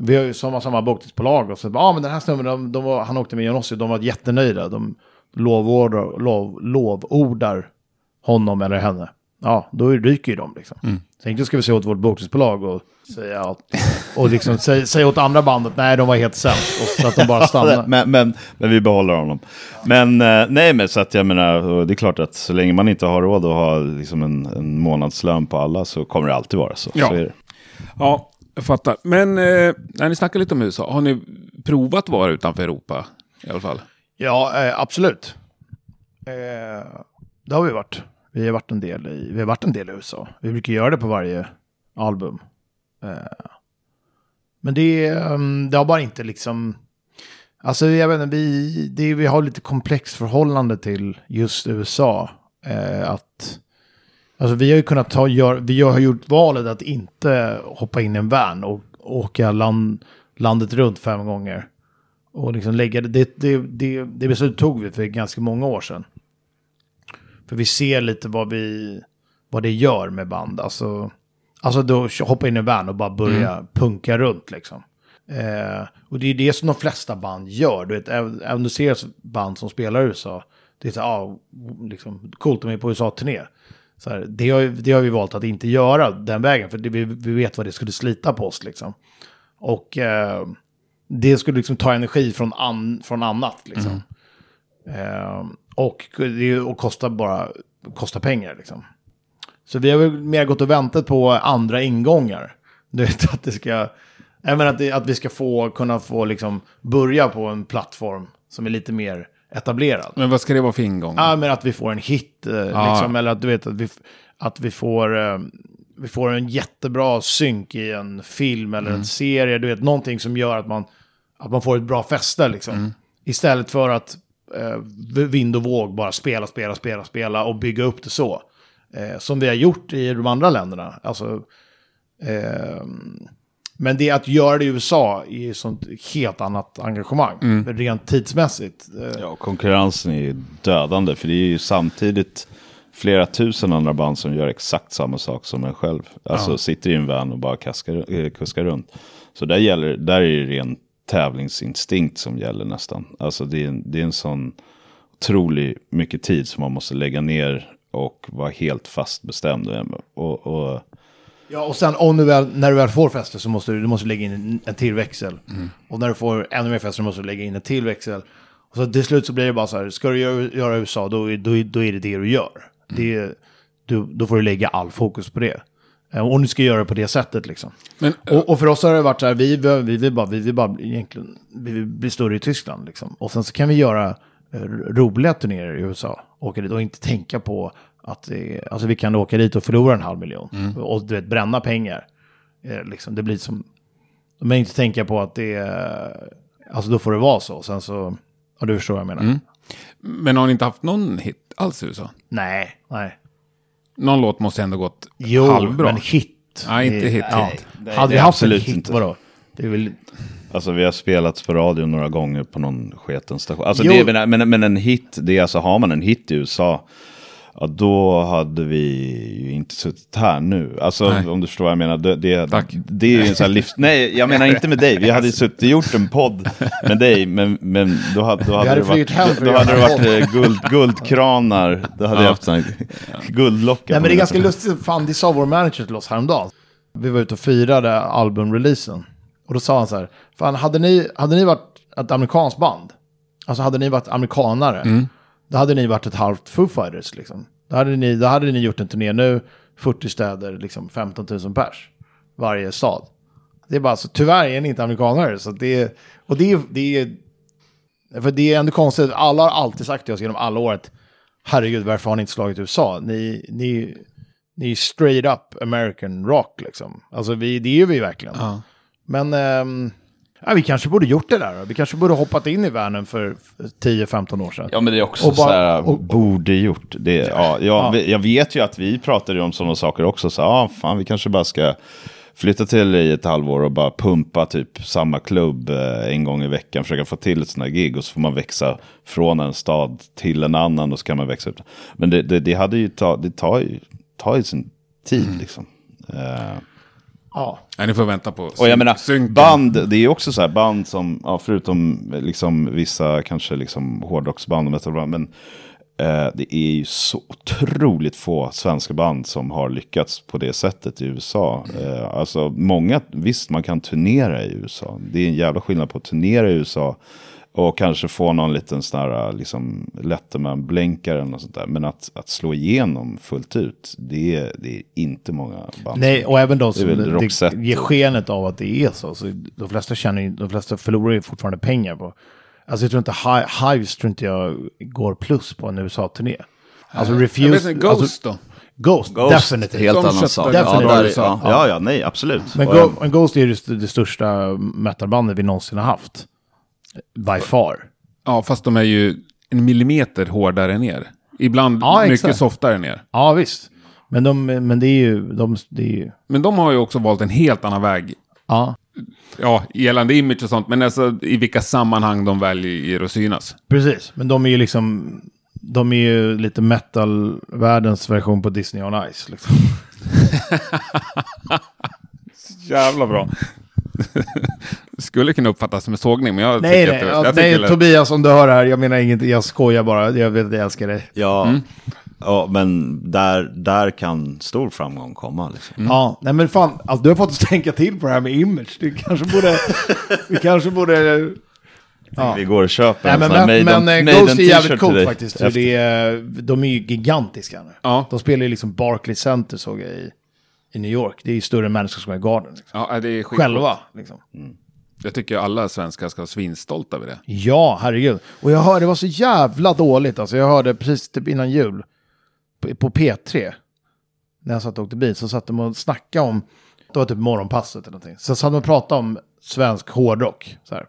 Speaker 1: Vi har ju samma, samma bokningsbolag och så ja ah, men den här snubben, de, de var, han åkte med Johnossi, de var jättenöjda. De lovordar, lov, lovordar honom eller henne. Ja, då ryker ju de liksom. Mm. Sen då ska vi se åt vårt bokningsbolag och säga att, och liksom säga, säga åt andra bandet, nej de var helt sämst. Och så att de bara stannar.
Speaker 3: men, men, men, vi behåller honom. Men eh, nej, men så att jag menar, det är klart att så länge man inte har råd att ha liksom en, en månadslön på alla så kommer det alltid vara så.
Speaker 2: Ja,
Speaker 3: så är det.
Speaker 2: ja jag fattar. Men eh, när ni snackar lite om USA, har ni provat att vara utanför Europa i alla fall?
Speaker 1: Ja, eh, absolut. Eh, det har vi varit. Vi har varit en del i, vi har varit en del i USA. Vi brukar göra det på varje album. Eh, men det, mm, det har bara inte liksom... Alltså jag vet inte, vi, det, vi har lite komplext förhållande till just USA. Eh, att, alltså vi har ju kunnat ta, gör, vi har gjort valet att inte hoppa in i en van och åka land, landet runt fem gånger. Och liksom lägga det, det, det, det, det beslutet tog vi för ganska många år sedan. För vi ser lite vad, vi, vad det gör med band. Alltså, alltså då hoppa in i en van och bara börja mm. punka runt liksom. Eh, och det är det som de flesta band gör. Du vet, även om du ser band som spelar i USA. Det är så ah, liksom, coolt, de är på USA-turné. Så här, det, har, det har vi valt att inte göra den vägen, för det, vi, vi vet vad det skulle slita på oss. Liksom. Och eh, det skulle liksom ta energi från, an, från annat. Liksom. Mm. Eh, och, och kostar bara kostar pengar liksom. Så vi har väl mer gått och väntat på andra ingångar. Du vet att det ska, även att, det, att vi ska få, kunna få liksom börja på en plattform som är lite mer etablerad.
Speaker 2: Men vad ska det vara för ingång?
Speaker 1: Ja, men att vi får en hit, eh, ja. liksom, eller att du vet att vi, att vi får, eh, vi får en jättebra synk i en film eller mm. en serie. Du vet, någonting som gör att man, att man får ett bra fäste liksom. Mm. Istället för att eh, vind och våg bara spela, spela, spela, spela och bygga upp det så. Eh, som vi har gjort i de andra länderna. Alltså, eh, men det att göra det i USA är ett sånt helt annat engagemang. Mm. Rent tidsmässigt.
Speaker 3: Eh. Ja, konkurrensen är dödande. För det är ju samtidigt flera tusen andra band som gör exakt samma sak som en själv. Alltså ja. sitter i en van och bara kaskar, eh, kuskar runt. Så där, gäller, där är det ren tävlingsinstinkt som gäller nästan. Alltså det är, det är en sån otrolig mycket tid som man måste lägga ner och vara helt fast bestämd. Och, och,
Speaker 1: Ja, och sen om du väl, när du väl får fäste så måste du, du måste lägga in en till växel. Mm. Och när du får ännu mer fäste så måste du lägga in en till växel. Och så till slut så blir det bara så här, ska du göra, göra USA då, då, då är det det du gör. Mm. Det, du, då får du lägga all fokus på det. Eh, om du ska göra det på det sättet liksom. Men, och, och, för oss har det varit så här, vi, vi, vill bara, vi vill bara egentligen vi vill bli större i Tyskland. Liksom. Och sen så kan vi göra eh, roliga turnéer i USA. Åka dit och inte tänka på att det, alltså vi kan åka dit och förlora en halv miljon. Mm. Och du vet, bränna pengar. Eh, liksom, det blir som, men inte tänka på att det är, alltså då får det vara så. Sen så, ja du förstår vad jag menar. Mm.
Speaker 2: Men har ni inte haft någon hit alls i USA?
Speaker 1: Nej, nej.
Speaker 2: Någon låt måste ändå gått
Speaker 1: jo,
Speaker 2: halvbra.
Speaker 1: men hit.
Speaker 2: Nej, inte hit.
Speaker 1: Ja. Nej, Hade vi haft en hit, inte. vadå? Det är väl...
Speaker 3: Alltså vi har spelats på radio några gånger på någon sketen station. Alltså, det, men, men en hit, det är alltså har man en hit i USA Ja, då hade vi ju inte suttit här nu. Alltså nej. om du förstår vad jag menar. Det, det,
Speaker 2: Tack.
Speaker 3: det är ju en sån här livs... Nej, jag menar inte med dig. Vi hade suttit gjort en podd med dig, men, men då, hade, då hade det varit, då, då hade det varit eh, guld, guldkranar. Då hade ja. jag haft sån guldlockar.
Speaker 1: Nej, men det är ganska lustigt. Fan, det sa vår manager till oss häromdagen. Vi var ute och firade albumreleasen. Och då sa han så här, fan hade ni, hade ni varit ett amerikanskt band, alltså hade ni varit amerikanare, mm då hade ni varit ett halvt Foo Fighters liksom. Då hade ni, då hade ni gjort en turné nu, 40 städer, liksom 15 000 pers. Varje stad. Det är bara så, tyvärr är ni inte amerikanare. Så det, och det, det är, för det är ändå konstigt, alla har alltid sagt till oss genom alla år att herregud, varför har ni inte slagit USA? Ni, ni, ni är straight up American rock liksom. Alltså vi, det är vi verkligen. Ja. Men... Um, Ja, vi kanske borde gjort det där. Vi kanske borde hoppat in i världen för 10-15 år sedan.
Speaker 3: Ja, men det är också bara, så här, och, borde gjort. Det, ja, ja, ja. Jag vet ju att vi pratade om sådana saker också. Så ja, fan, vi kanske bara ska flytta till i ett halvår och bara pumpa typ samma klubb eh, en gång i veckan. Försöka få till ett sånt här gig och så får man växa från en stad till en annan och så kan man växa ut. Men det, det, det hade ju ta, det tar ju, tar ju sin tid mm. liksom. Uh,
Speaker 1: Ja.
Speaker 2: Nej, ni får vänta på
Speaker 3: Och jag menar,
Speaker 2: synken.
Speaker 3: band, det är också så här band som, ja, förutom liksom vissa kanske liksom hårdrocksband och metalband, men eh, det är ju så otroligt få svenska band som har lyckats på det sättet i USA. Eh, alltså många, visst man kan turnera i USA, det är en jävla skillnad på att turnera i USA och kanske få någon liten sån här liksom Letterman-blänkare eller något sånt där. Men att, att slå igenom fullt ut, det är, det är inte många band.
Speaker 1: Nej, och även de som det ger skenet av att det är så. så de flesta känner de flesta förlorar ju fortfarande pengar på. Alltså jag tror inte Hi- Hives tror inte jag går plus på en USA-turné. Alltså
Speaker 2: Jag
Speaker 1: Refuse.
Speaker 2: vet inte, Ghost
Speaker 1: alltså,
Speaker 2: då?
Speaker 1: Ghost,
Speaker 4: Ghost,
Speaker 1: definitivt.
Speaker 4: helt annan sak. Ja, där, ja.
Speaker 3: Ja, ja, nej, absolut.
Speaker 1: Men Go-
Speaker 3: jag-
Speaker 1: Ghost är ju det, det största metalbandet vi någonsin har haft. By far.
Speaker 2: Ja, fast de är ju en millimeter hårdare ner. Ibland
Speaker 1: Ja,
Speaker 2: mycket
Speaker 1: exakt.
Speaker 2: softare ner.
Speaker 1: Ja, visst. Men, de, men det är ju... De, det är ju
Speaker 2: Men de har ju också valt en helt annan väg.
Speaker 1: ja,
Speaker 2: Ja, gällande image och sånt, men alltså i vilka sammanhang de väljer att synas.
Speaker 1: precis. Men de är ju liksom... De är ju lite metal-världens version på Disney on Ice. Liksom.
Speaker 2: Jävla bra. Skulle kunna uppfattas som en sågning, men jag
Speaker 1: Nej,
Speaker 2: tycker
Speaker 1: nej,
Speaker 2: att det,
Speaker 1: ja,
Speaker 2: jag tycker
Speaker 1: nej Tobias om du hör det här, jag menar inget, jag skojar bara, jag vet att jag älskar dig.
Speaker 4: Ja, ja men där, där kan stor framgång komma. Liksom.
Speaker 1: Ja, nej men fan, alltså, du har fått oss tänka till på det här med image. Du kanske borde, vi kanske borde... Ja.
Speaker 3: Vi går och köper
Speaker 1: Nej,
Speaker 3: en
Speaker 1: men,
Speaker 3: sån här
Speaker 1: men,
Speaker 3: Maiden,
Speaker 1: men eh,
Speaker 3: Maiden
Speaker 1: Ghost är jävligt coolt faktiskt. För det är, de är ju gigantiska nu.
Speaker 2: Ja.
Speaker 1: De spelar ju liksom Barclays Center såg jag i, i New York. Det är ju större än Madison Square Garden. Liksom.
Speaker 2: Ja, det är.
Speaker 1: Själva. Liksom.
Speaker 2: Jag tycker alla svenskar ska vara svinstolta över det.
Speaker 1: Ja, herregud. Och jag hörde, det var så jävla dåligt. Alltså jag hörde precis typ innan jul på, på P3. När jag satt och åkte bil så satt de och snackade om, det var typ morgonpasset eller någonting. Så satt de och pratade om svensk hårdrock. Så här.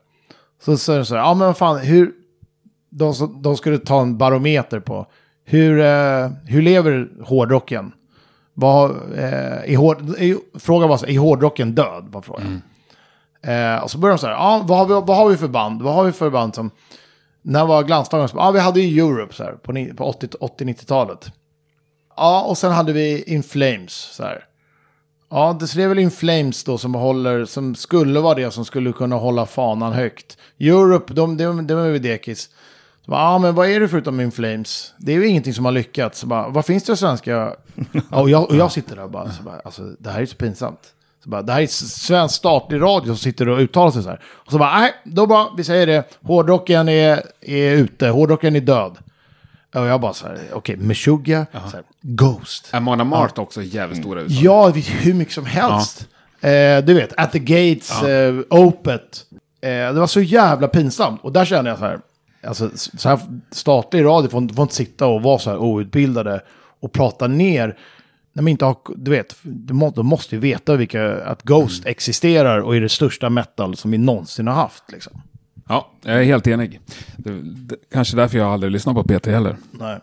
Speaker 1: Så sa de så här, ja men vad fan, hur, de, de skulle ta en barometer på hur, eh, hur lever hårdrocken? Vad, eh, är hård, är, frågan var så här, är hårdrocken död? Var frågan. Eh, och så började de så här, ja, vad, har vi, vad har vi för band? Vad har vi för band som... När var glansdagen? Ja, vi hade ju Europe så här, på, på 80 80-90-talet. Ja, och sen hade vi In Flames så här. Ja, det är väl In Flames då som håller, som skulle vara det som skulle kunna hålla fanan högt. Europe, de, de, de är väl dekis. Ja, men vad är det förutom In Flames? Det är ju ingenting som har lyckats. Så bara, vad finns det svenska? Ja, och, jag, och jag sitter där och bara, så bara, alltså det här är så pinsamt. Så bara, det här är svensk statlig radio som sitter och uttalar sig så här. Och så bara, nej, då bara, vi säger det. Hårdrocken är, är ute, hårdrocken är död. Och jag bara så här, okej, Meshuggah, så här, Ghost.
Speaker 2: Amon Amart också jävligt stora USA.
Speaker 1: Ja, hur mycket som helst. Eh, du vet, At the Gates, eh, Opet. Eh, det var så jävla pinsamt. Och där kände jag så här, alltså så här statlig radio får, får inte sitta och vara så här outbildade och prata ner. När man inte har, du vet, de må- de måste ju veta vilka, att Ghost existerar och är det största metal som vi någonsin har haft. Liksom.
Speaker 2: Ja, jag är helt enig. Det, det, kanske därför jag aldrig lyssnar på Peter heller.
Speaker 1: Nej.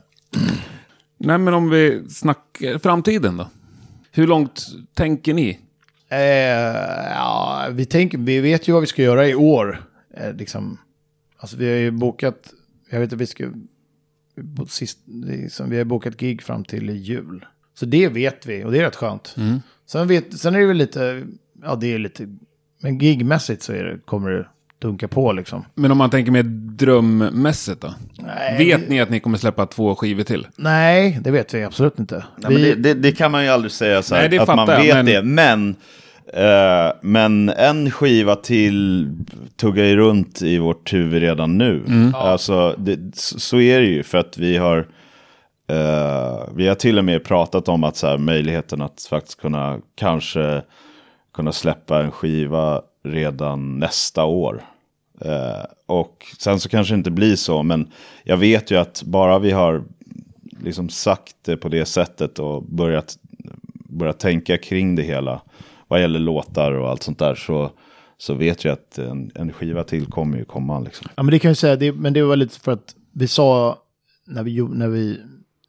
Speaker 2: Nej, men om vi snackar framtiden då? Hur långt tänker ni?
Speaker 1: Eh, ja, vi, tänker, vi vet ju vad vi ska göra i år. Eh, liksom, alltså vi har ju bokat, jag vet att vi ska, sist, liksom, vi har bokat gig fram till jul. Så det vet vi och det är rätt skönt. Sen, vet, sen är det väl lite, ja det är lite, men gigmässigt så är det, kommer det dunka på liksom.
Speaker 2: Men om man tänker mer drömmässigt då?
Speaker 1: Nej,
Speaker 2: Vet ni att ni kommer släppa två skivor till?
Speaker 1: Nej, det vet vi absolut inte.
Speaker 3: Nej, men
Speaker 1: vi,
Speaker 3: det, det, det kan man ju aldrig säga så här,
Speaker 2: Nej, det
Speaker 3: att man
Speaker 2: fattar jag,
Speaker 3: vet
Speaker 2: men-
Speaker 3: det. Men, eh, men en skiva till tuggar ju runt i vårt huvud redan nu.
Speaker 2: Mm.
Speaker 3: Alltså, det, så, är det ju för att vi har eh, vi har till och med pratat om att så här, möjligheten att faktiskt kunna kanske kunna släppa en skiva redan nästa år. Eh, och sen så kanske det inte blir så, men jag vet ju att bara vi har liksom sagt det på det sättet och börjat, börjat tänka kring det hela vad gäller låtar och allt sånt där så, så vet jag att en, en skiva till kommer ju komma. Liksom.
Speaker 1: Ja, men det kan jag säga, det, men det var lite för att vi sa när vi, när vi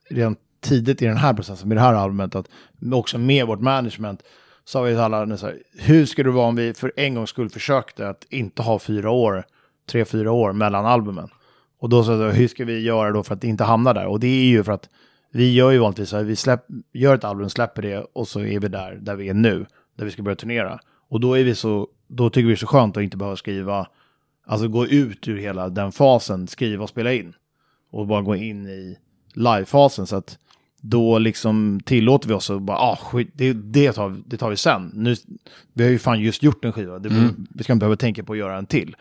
Speaker 1: redan tidigt i den här processen, med det här albumet, att också med vårt management, sa vi till alla så här, hur skulle det vara om vi för en gångs skull försökte att inte ha fyra år, tre, fyra år mellan albumen? Och då sa jag, hur ska vi göra då för att inte hamna där? Och det är ju för att vi gör ju vanligtvis så här, vi släpp, gör ett album, släpper det och så är vi där, där vi är nu där vi ska börja turnera. Och då, är vi så, då tycker vi det är så skönt att inte behöva skriva, alltså gå ut ur hela den fasen, skriva och spela in. Och bara gå in i live-fasen. Så att då liksom tillåter vi oss att bara, ah, skit, det, det, tar, det tar vi sen. Nu, vi har ju fan just gjort en skiva, det, vi ska inte behöva tänka på att göra en till.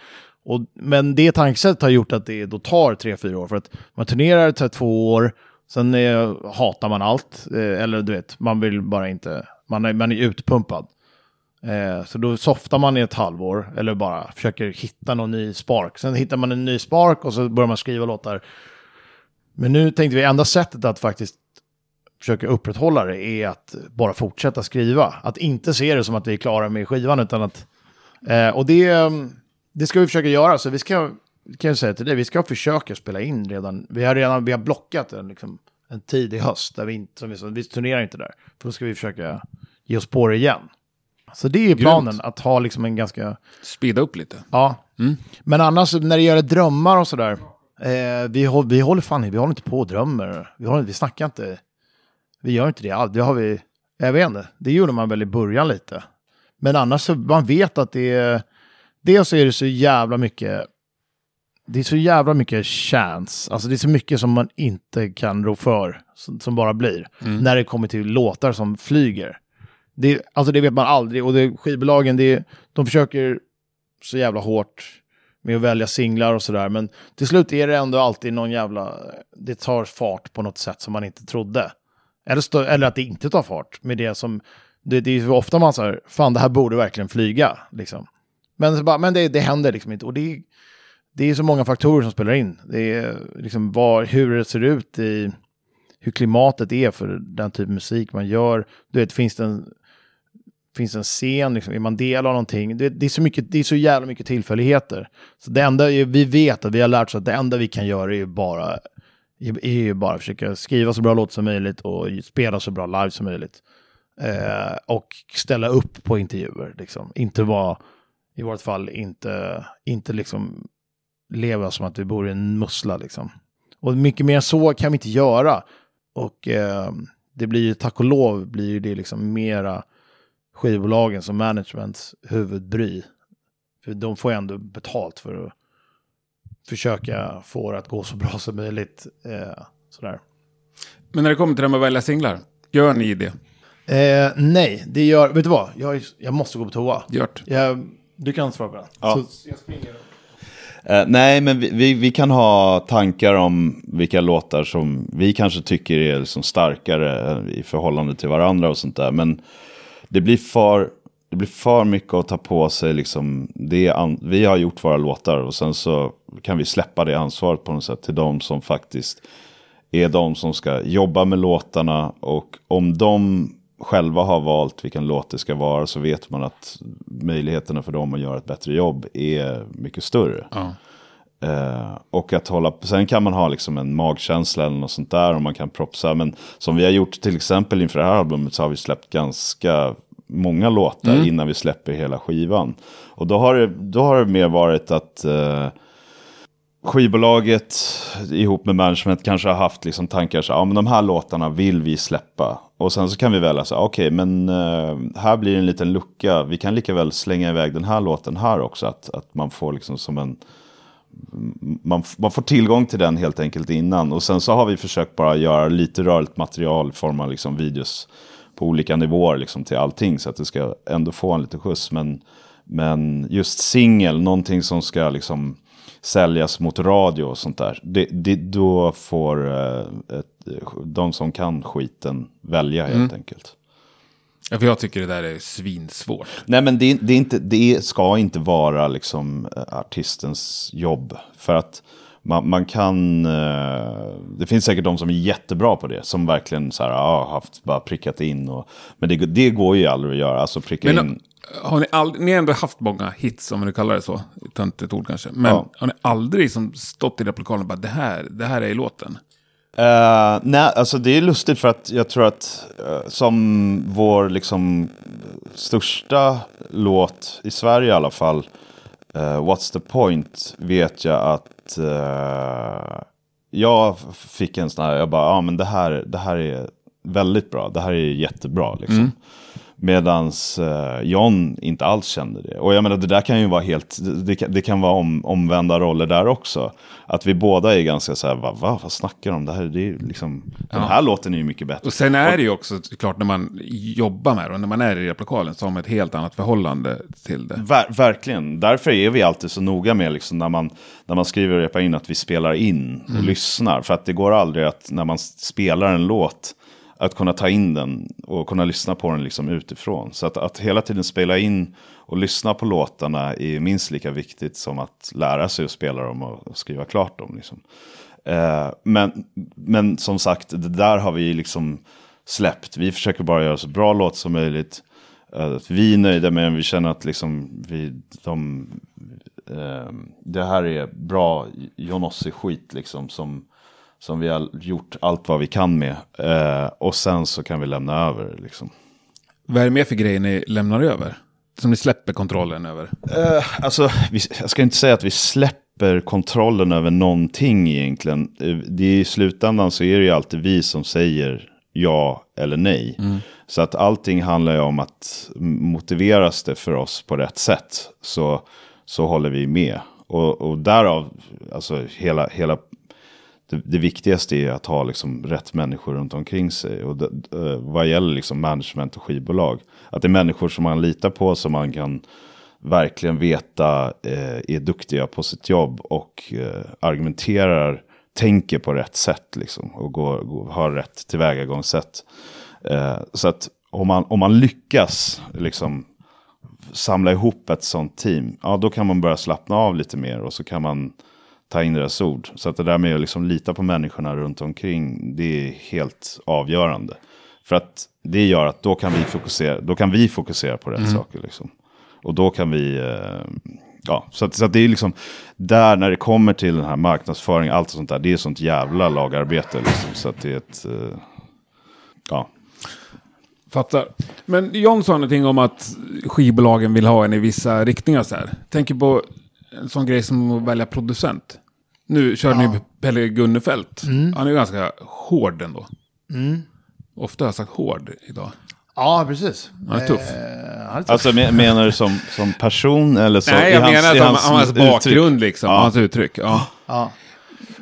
Speaker 1: Och, men det tankesättet har gjort att det då tar tre, fyra år. För att man turnerar tar två år, sen eh, hatar man allt. Eh, eller du vet, man vill bara inte, man är, man är utpumpad. Eh, så då softar man i ett halvår, eller bara försöker hitta någon ny spark. Sen hittar man en ny spark och så börjar man skriva låtar. Men nu tänkte vi, enda sättet att faktiskt försöka upprätthålla det är att bara fortsätta skriva. Att inte se det som att vi är klara med skivan, utan att... Eh, och det, det ska vi försöka göra, så vi ska, kan jag säga till dig, vi ska försöka spela in redan. Vi har redan vi har blockat en, liksom, en tid i höst, där vi inte, som vi, vi turnerar inte där. För då ska vi försöka ge oss på det igen. Så det är planen, att ha liksom en ganska...
Speaker 2: Speeda upp lite.
Speaker 1: Ja. Men annars när det gäller drömmar och sådär. Eh, vi, håll, vi håller fan vi håller inte på och drömmer. Vi, håller, vi snackar inte. Vi gör inte det alls. Det har vi, jag vet inte. Det gjorde man väl i början lite. Men annars så man vet att det är. Dels är det så jävla mycket. Det är så jävla mycket chans. Alltså det är så mycket som man inte kan rå för. Som, som bara blir. När det kommer till låtar som flyger. Det, alltså det vet man aldrig. Och det, skivbolagen, det, de försöker så jävla hårt med att välja singlar och sådär. Men till slut är det ändå alltid någon jävla... Det tar fart på något sätt som man inte trodde. Eller, stö, eller att det inte tar fart med det som... Det, det är ju ofta man säger, fan det här borde verkligen flyga. Liksom. Men, så bara, men det, det händer liksom inte. Och det, är- det är så många faktorer som spelar in. Det är liksom var, hur det ser ut i... Hur klimatet är för den typ av musik man gör. Du vet, finns det en finns en scen, liksom, är man del av någonting. Det, det, är så mycket, det är så jävla mycket tillfälligheter. Så det enda är- vi vet att vi har lärt oss att det enda vi kan göra är ju bara, är, ju bara försöka skriva så bra låt som möjligt och spela så bra live som möjligt. Eh, och ställa upp på intervjuer, liksom. Inte vara, i vårt fall, inte, inte liksom leva som att vi bor i en mussla liksom. Och mycket mer än så kan vi inte göra. Och eh, det blir ju, tack och lov, blir ju det liksom mera skivbolagen som managements huvudbry. För de får ju ändå betalt för att försöka få det att gå så bra som möjligt. Eh, sådär.
Speaker 2: Men när det kommer till det med att välja singlar, gör ni det?
Speaker 1: Eh, nej, det gör, vet du vad? Jag, jag måste gå på toa.
Speaker 2: Gjort.
Speaker 1: Jag, du kan svara på den.
Speaker 3: Ja.
Speaker 1: Så jag springer.
Speaker 3: Eh, nej, men vi, vi, vi kan ha tankar om vilka låtar som vi kanske tycker är liksom starkare i förhållande till varandra och sånt där. Men det blir för, det blir för mycket att ta på sig. Liksom, det an, vi har gjort våra låtar och sen så kan vi släppa det ansvaret på något sätt till de som faktiskt är de som ska jobba med låtarna. Och om de själva har valt vilken låt det ska vara så vet man att möjligheterna för dem att göra ett bättre jobb är mycket större.
Speaker 2: Ja.
Speaker 3: Eh, och att hålla, sen kan man ha liksom en magkänsla eller något sånt där och man kan propsa. Men som vi har gjort till exempel inför det här albumet så har vi släppt ganska många låtar innan vi släpper hela skivan. Och då har det, då har det mer varit att eh, skivbolaget ihop med management kanske har haft liksom tankar så ja men de här låtarna vill vi släppa. Och sen så kan vi välja så här, okej men eh, här blir det en liten lucka, vi kan lika väl slänga iväg den här låten här också. Att, att man får liksom som en, man, man får tillgång till den helt enkelt innan. Och sen så har vi försökt bara göra lite rörligt material i form av liksom videos på olika nivåer liksom till allting. Så att det ska ändå få en liten skjuts. Men, men just singel, någonting som ska liksom säljas mot radio och sånt där. Det, det, då får eh, ett, de som kan skiten välja helt enkelt.
Speaker 2: Ja, för jag tycker det där är svinsvårt.
Speaker 3: Nej men det, det, är inte, det ska inte vara liksom eh, artistens jobb. För att man, man kan, eh, det finns säkert de som är jättebra på det. Som verkligen så här, ah, haft bara prickat in. Och, men det, det går ju aldrig att göra. Alltså pricka
Speaker 2: Men
Speaker 3: in.
Speaker 2: har ni aldrig, ni har ändå haft många hits, om nu kallar det så. Töntigt ord kanske. Men
Speaker 3: Ja.
Speaker 2: har ni aldrig som stått i replokalen och bara, det här, det här är i låten?
Speaker 3: Uh, nej, alltså det är lustigt för att jag tror att uh, som vår liksom största låt i Sverige i alla fall, uh, What's the point, vet jag att jag fick en sån här, jag bara, ja men det här, det här är väldigt bra, det här är jättebra liksom. Mm. Medans eh, John inte alls kände det. Och jag menar det där kan ju vara helt, det kan, det kan vara om, omvända roller där också. Att vi båda är ganska så här, va, va vad snackar de om? Det här, det är liksom, den här låten är ju mycket bättre.
Speaker 2: Och sen är det ju också klart när man jobbar med det och när man är i replokalen så har man ett helt annat förhållande till det.
Speaker 3: Ver, verkligen. Därför är vi alltid så noga med liksom, när, man, när man skriver och repar in att vi spelar in och lyssnar. För att det går aldrig att när man spelar en låt att kunna ta in den och kunna lyssna på den liksom utifrån. Så att, att hela tiden spela in och lyssna på låtarna är minst lika viktigt som att lära sig att spela dem och skriva klart dem. Liksom. Eh, men, men som sagt, det där har vi liksom släppt. Vi försöker bara göra så bra låt som möjligt. Eh, vi är nöjda med den, vi känner att liksom vi, de, eh, det här är bra Jonossi-skit liksom som, som vi har gjort allt vad vi kan med. Eh, och sen så kan vi lämna över liksom.
Speaker 2: Vad är det mer för grejer ni lämnar över? Som ni släpper kontrollen över?
Speaker 3: Eh, alltså, vi, jag ska inte säga att vi släpper kontrollen över någonting egentligen. Eh, Det är I slutändan så är det ju alltid vi som säger ja eller nej. Så att allting handlar ju om att motiveras det för oss på rätt sätt så, så håller vi med. Och, och därav, alltså hela, hela det, det viktigaste är att ha liksom rätt människor runt omkring sig. Och det, eh, vad gäller liksom management och skivbolag. Att det är människor som man litar på, som man kan verkligen veta eh, är duktiga på sitt jobb och eh, argumenterar, tänker på rätt sätt liksom. Och går, går, har rätt tillvägagångssätt. Eh, så att om man, om man lyckas liksom samla ihop ett sånt team, ja då kan man börja slappna av lite mer och så kan man ta in deras ord. Så att det där med att liksom lita på människorna runt omkring, det är helt avgörande. För att det gör att då kan vi fokusera, då kan vi fokusera på rätt saker. Liksom. Och då kan vi, eh, ja, så att, så att det är liksom, där när det kommer till den här marknadsföring, allt sånt där, det är sånt jävla lagarbete. Liksom, så att det är ett, eh, ja.
Speaker 2: Fattar. Men John sa någonting om att skivbolagen vill ha en i vissa riktningar så här. Tänker på en sån grej som att välja producent. Nu kör ni Pelle Gunnefelt. Han är ju ganska hård ändå. Ofta har jag sagt hård idag.
Speaker 1: Ja, precis.
Speaker 2: Han är tuff.
Speaker 1: Eh, han är tuff.
Speaker 3: Alltså men- menar du som, som person eller så?
Speaker 2: Nej, jag
Speaker 3: hans-
Speaker 2: menar
Speaker 3: i
Speaker 2: att hans, hans
Speaker 3: uttryck?
Speaker 2: bakgrund liksom.
Speaker 3: Ja.
Speaker 2: Hans uttryck. Ja.
Speaker 1: ja.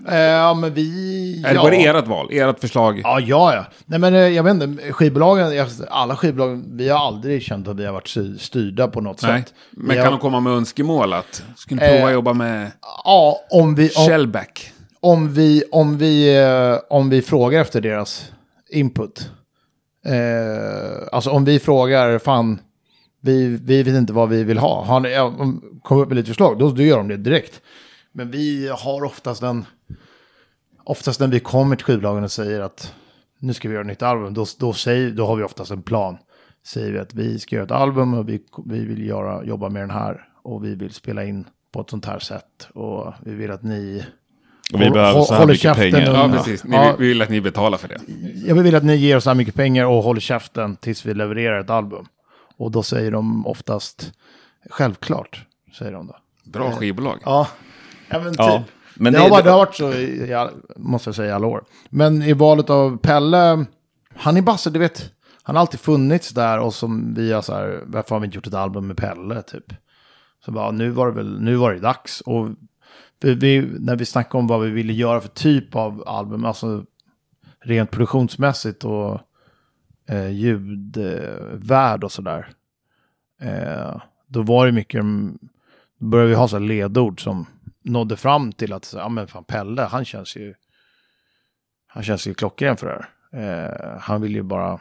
Speaker 1: Eh, ja, men vi...
Speaker 2: Eller
Speaker 1: ja.
Speaker 2: var det ert val? Ert förslag?
Speaker 1: Ja, ja, ja. Nej, men eh, jag vet inte, skivbolagen, alla skivbolag, vi har aldrig känt att vi har varit styrda på något
Speaker 2: Nej.
Speaker 1: sätt.
Speaker 2: Men
Speaker 1: Vi
Speaker 2: kan
Speaker 1: har,
Speaker 2: de komma med önskemål att ni prova
Speaker 1: Eh,
Speaker 2: att jobba med
Speaker 1: Ja, om vi, om,
Speaker 2: Shellback?
Speaker 1: om, vi, om, vi, eh, om vi frågar efter deras input. Eh, alltså om vi frågar, fan, vi, vi vet inte vad vi vill ha. Har ni, kom upp med lite förslag, då, då gör de det direkt. Men vi har oftast en, oftast när vi kommer till skivbolagen och säger att nu ska vi göra ett nytt album, då, då, säger, då har vi oftast en plan. Säger vi att vi ska göra ett album och vi, vi vill göra, jobba med den här och vi vill spela in på ett sånt här sätt och vi vill att ni
Speaker 3: Och vi behöver så här
Speaker 1: håller
Speaker 3: mycket pengar.
Speaker 1: och-
Speaker 2: Ja, precis. Ni
Speaker 1: Ja.
Speaker 2: vi vill att ni betalar för det.
Speaker 1: Jag vill att ni ger oss så här mycket pengar och håller käften tills vi levererar ett album. Och då säger de oftast självklart, säger de då.
Speaker 2: Bra skivbolag.
Speaker 1: Ja, men typ.
Speaker 3: Ja, men
Speaker 1: det,
Speaker 3: det-
Speaker 1: har varit, det har varit så, i, måste jag säga, i alla år. Men i valet av Pelle, han är Basse, du vet, han har alltid funnits där och som vi har så här, varför har vi inte gjort ett album med Pelle, typ. Så bara, nu var det väl, nu var det dags. Och vi, vi, när vi snackade om vad vi ville göra för typ av album, alltså rent produktionsmässigt och eh, ljudvärld och sådär. Eh, då var det mycket, då började vi ha så ledord som nådde fram till att, ja men fan Pelle, han känns ju, han känns ju klockren för det här. Eh, han vill ju bara,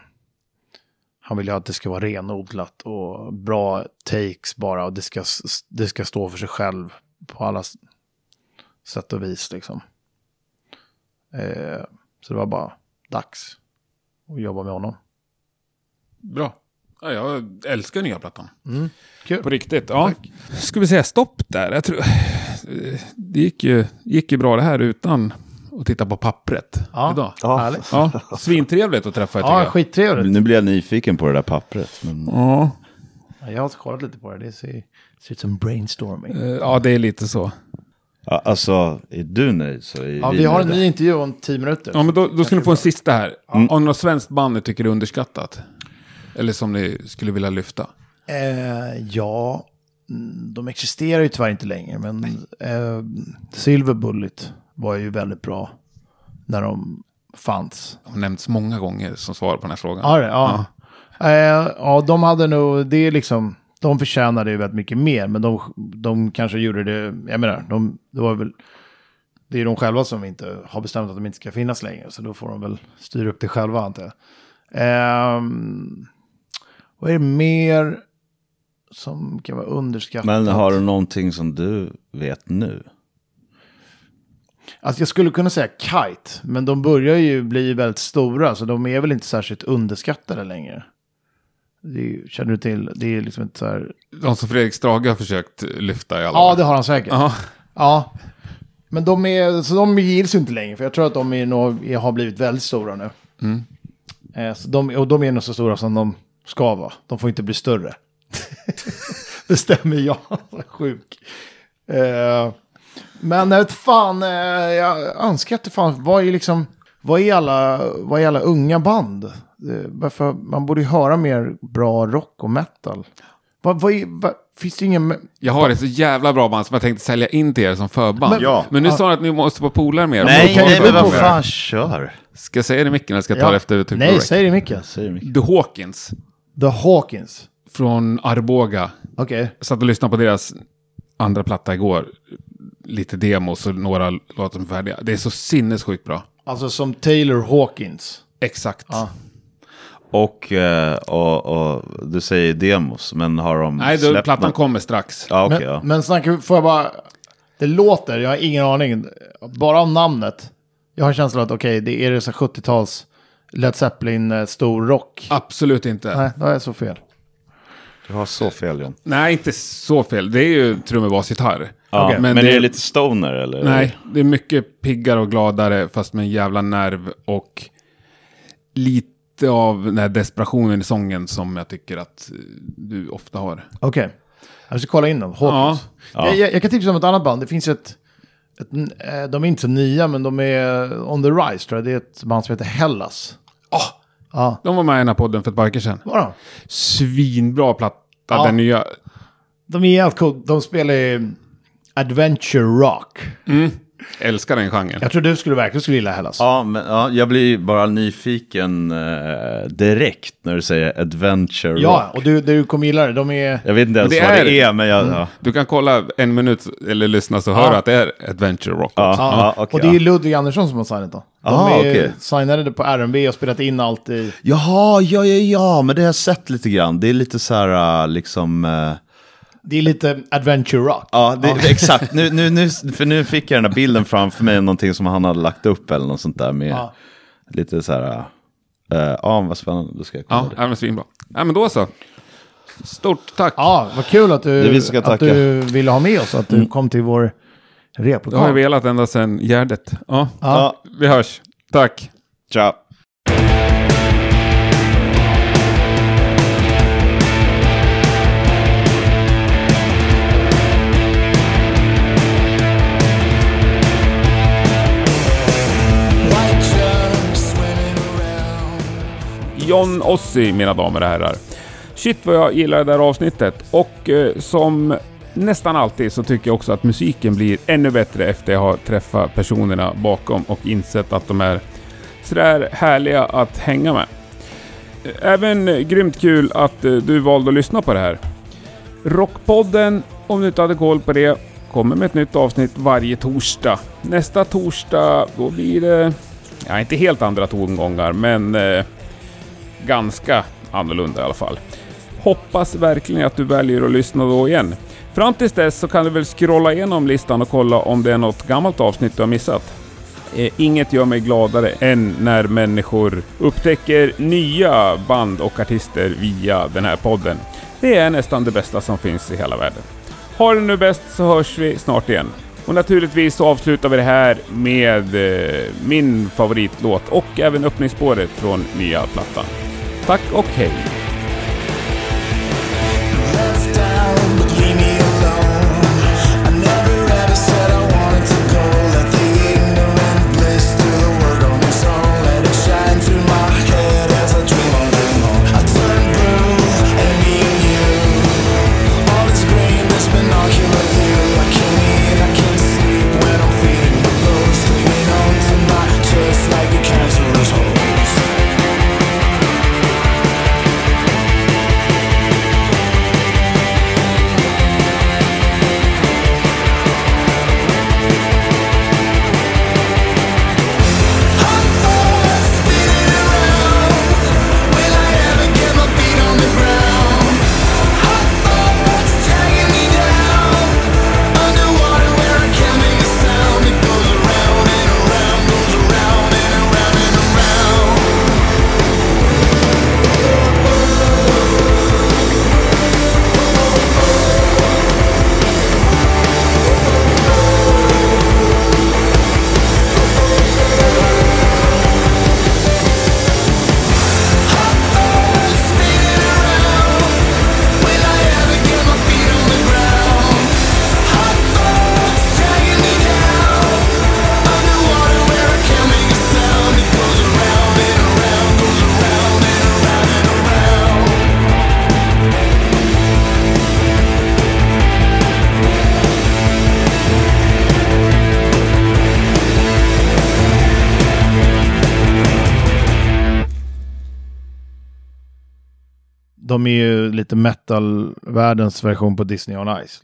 Speaker 1: han vill ju att det ska vara renodlat och bra takes bara och det ska, det ska stå för sig själv på alla sätt och vis liksom. Eh, så det var bara dags att jobba med honom.
Speaker 2: Bra. Ja, jag älskar nya plattan.
Speaker 1: Kul.
Speaker 2: På riktigt. Ja. Ska vi säga stopp där? Jag tror... Det gick ju, gick ju bra det här utan att titta på pappret
Speaker 1: Ja,
Speaker 2: idag.
Speaker 3: Ja.
Speaker 1: härligt.
Speaker 2: Ja, svintrevligt att träffa er
Speaker 1: Ja, skittrevligt.
Speaker 3: Nu blir jag nyfiken på det där pappret. Men...
Speaker 2: Ja,
Speaker 1: Ja, Jag har kollat lite på det. Det ser, ser ut som brainstorming.
Speaker 2: eh, ja, det är lite så.
Speaker 3: Ja, alltså, är du nöjd så är
Speaker 1: Ja, vi har en ny intervju om tio minuter.
Speaker 2: Ja, men då, då ska ni få en sista här. Har ni något svenskt band ni tycker är underskattat? Eller som ni skulle vilja lyfta?
Speaker 1: Eh, ja, de existerar ju tyvärr inte längre, men eh, Silver Bullet var ju väldigt bra när de fanns.
Speaker 2: Det har nämnts många gånger som svar på den här frågan.
Speaker 1: Ja, det, ja. Eh, ja, de hade nog, det är liksom, de förtjänade ju väldigt mycket mer, men de, de kanske gjorde det, jag menar, de, det var väl, det är de själva som inte har bestämt att de inte ska finnas längre, så då får de väl styra upp det själva antar jag. Ehm, vad är det mer som kan vara underskattat?
Speaker 3: Men har du någonting som du vet nu?
Speaker 1: Alltså jag skulle kunna säga Kite, men de börjar ju bli väldigt stora, så de är väl inte särskilt underskattade längre. Det är, känner du till? Det är liksom inte så här...
Speaker 2: De som Fredrik Strage har försökt lyfta i alla
Speaker 1: Ja, det har han säkert.
Speaker 2: Ja.
Speaker 1: Ja. Men de, är, så de gills ju inte längre, för jag tror att de är nog, har blivit väldigt stora nu.
Speaker 2: Mm.
Speaker 1: Eh, så de, och de är nog så stora som de ska vara. De får inte bli större. Bestämmer jag. Sjuk. Eh, men jag vet fan, eh, jag önskar att det fanns, vad är liksom, vad är alla, vad är alla unga band? Eh, varför, man borde ju höra mer bra rock och metal. Vad, vad är, vad, finns det ingen...
Speaker 2: Jag har ett så jävla bra band som jag tänkte sälja in till er som förband.
Speaker 1: Men-
Speaker 3: Ja.
Speaker 2: Men nu sa ni att ni måste vara polare med er.
Speaker 3: Nej, nej, men vad fan, kör.
Speaker 2: Ska jag säga det i micken eller ska jag ta
Speaker 1: Ja.
Speaker 2: det efter
Speaker 1: Nej, säg det.
Speaker 3: Säger mycket.
Speaker 2: The Hawkins
Speaker 1: The Hawkins.
Speaker 2: från Arboga.
Speaker 1: Okej.
Speaker 2: Jag satt och lyssnade på deras andra platta igår. Lite demos och några låtar som är färdiga. Det är så sinnessjukt bra.
Speaker 1: Alltså som Taylor Hawkins.
Speaker 2: Exakt.
Speaker 1: Ja.
Speaker 3: Och, eh, och, och du säger demos, men har de
Speaker 2: Nej, då,
Speaker 3: släppt
Speaker 2: plattan
Speaker 3: något?
Speaker 2: kommer strax.
Speaker 3: Ja, okej.
Speaker 1: men,
Speaker 3: ja.
Speaker 1: men snacka, får jag bara... Det låter, jag har ingen aning. Bara om namnet. Jag har känslan att okej, det är det så 70-tals Led Zeppelin eh, stor rock.
Speaker 2: Absolut inte.
Speaker 1: Nej, då är jag så fel.
Speaker 3: Du har så fel, John.
Speaker 2: Nej, inte så fel. Det är ju trummor, bas, gitarr.
Speaker 3: Ja,
Speaker 1: Okej.
Speaker 3: Men,
Speaker 2: Men
Speaker 3: är
Speaker 2: det-
Speaker 3: det lite stoner, eller?
Speaker 2: Nej, det är mycket piggare och gladare fast med en jävla nerv och lite av den här desperationen i sången som jag tycker att eh, du ofta har.
Speaker 1: Okej. Jag ska kolla in dem. Hawkins.
Speaker 3: Ja.
Speaker 1: Jag, jag, jag kan tipsa om ett annat band. Det finns ett... ett eh, de är inte så nya, men de är on the rise tror jag. Det är ett band som heter Hellas.
Speaker 2: Ah,
Speaker 1: Ja,
Speaker 2: de var med i den här podden för ett par veckor sedan.
Speaker 1: vad då?
Speaker 2: Svinbra platta,
Speaker 1: Ja.
Speaker 2: den nya.
Speaker 1: De är jävligt cool. De spelar i Adventure Rock.
Speaker 2: Älskar den genren.
Speaker 1: Jag tror du skulle verkligen skulle gilla Hellas.
Speaker 3: Ja, men ja, jag blir bara nyfiken eh, direkt när du säger adventure
Speaker 1: Ja,
Speaker 3: rock.
Speaker 1: och du, du kommer gilla det. De är...
Speaker 3: Jag vet inte ens
Speaker 2: Det
Speaker 3: vad
Speaker 2: är-
Speaker 3: det är, men jag... Ja,
Speaker 2: Du kan kolla en minut eller lyssna så hör du att det är Adventure Rock.
Speaker 3: ja,
Speaker 2: också.
Speaker 3: ja, okej,
Speaker 1: och det är
Speaker 3: ja.
Speaker 1: Ludvig Andersson som har signat då. De
Speaker 3: Ah,
Speaker 1: är
Speaker 3: okej.
Speaker 1: signade på R&B och spelat in allt i...
Speaker 3: Jaha, ja, ja, ja, men det har jag sett lite grann. Det är lite så här, uh, liksom... eh,
Speaker 1: Det är lite Adventure Rock.
Speaker 3: Ja, det, exakt. Nu, nu, nu, för nu fick jag den här bilden framför mig, någonting som han hade lagt upp eller något sånt där med
Speaker 1: Ja.
Speaker 3: lite så här... Uh, ja, vad spännande. Då ska jag kolla
Speaker 2: Ja,
Speaker 3: det.
Speaker 2: ja men svinbra. Ja, men då så. Stort tack.
Speaker 1: Ja, vad kul att du, att.
Speaker 3: Mm.
Speaker 1: du ville ha med oss. Att du kom till vår
Speaker 2: Det har jag
Speaker 1: replokal.
Speaker 2: velat ända sedan Gärdet. Ja,
Speaker 3: Ja,
Speaker 2: vi hörs. Tack.
Speaker 3: tja.
Speaker 2: John Ossi, mina damer och herrar. Shit vad jag gillar det där avsnittet. Och eh, som nästan alltid så tycker jag också att musiken blir ännu bättre efter jag har träffat personerna bakom och insett att de är sådär härliga att hänga med. Även grymt kul att eh, du valde att lyssna på det här. Rockpodden, om du inte hade koll på det, kommer med ett nytt avsnitt varje torsdag. Nästa torsdag, då blir det... Ja, inte helt andra tongångar, men eh, ganska annorlunda i alla fall. Hoppas verkligen att du väljer att lyssna då igen. Fram tills dess så kan du väl scrolla igenom listan och kolla om det är något gammalt avsnitt du har missat. Eh, inget gör mig gladare än när människor upptäcker nya band och artister via den här podden. Det är nästan det bästa som finns i hela världen. Ha det nu bäst så hörs vi snart igen. Och naturligtvis så avslutar vi det här med eh, min favoritlåt och även öppningsspåret från nya plattan. Tack och
Speaker 1: metal-världens version på Disney on Ice.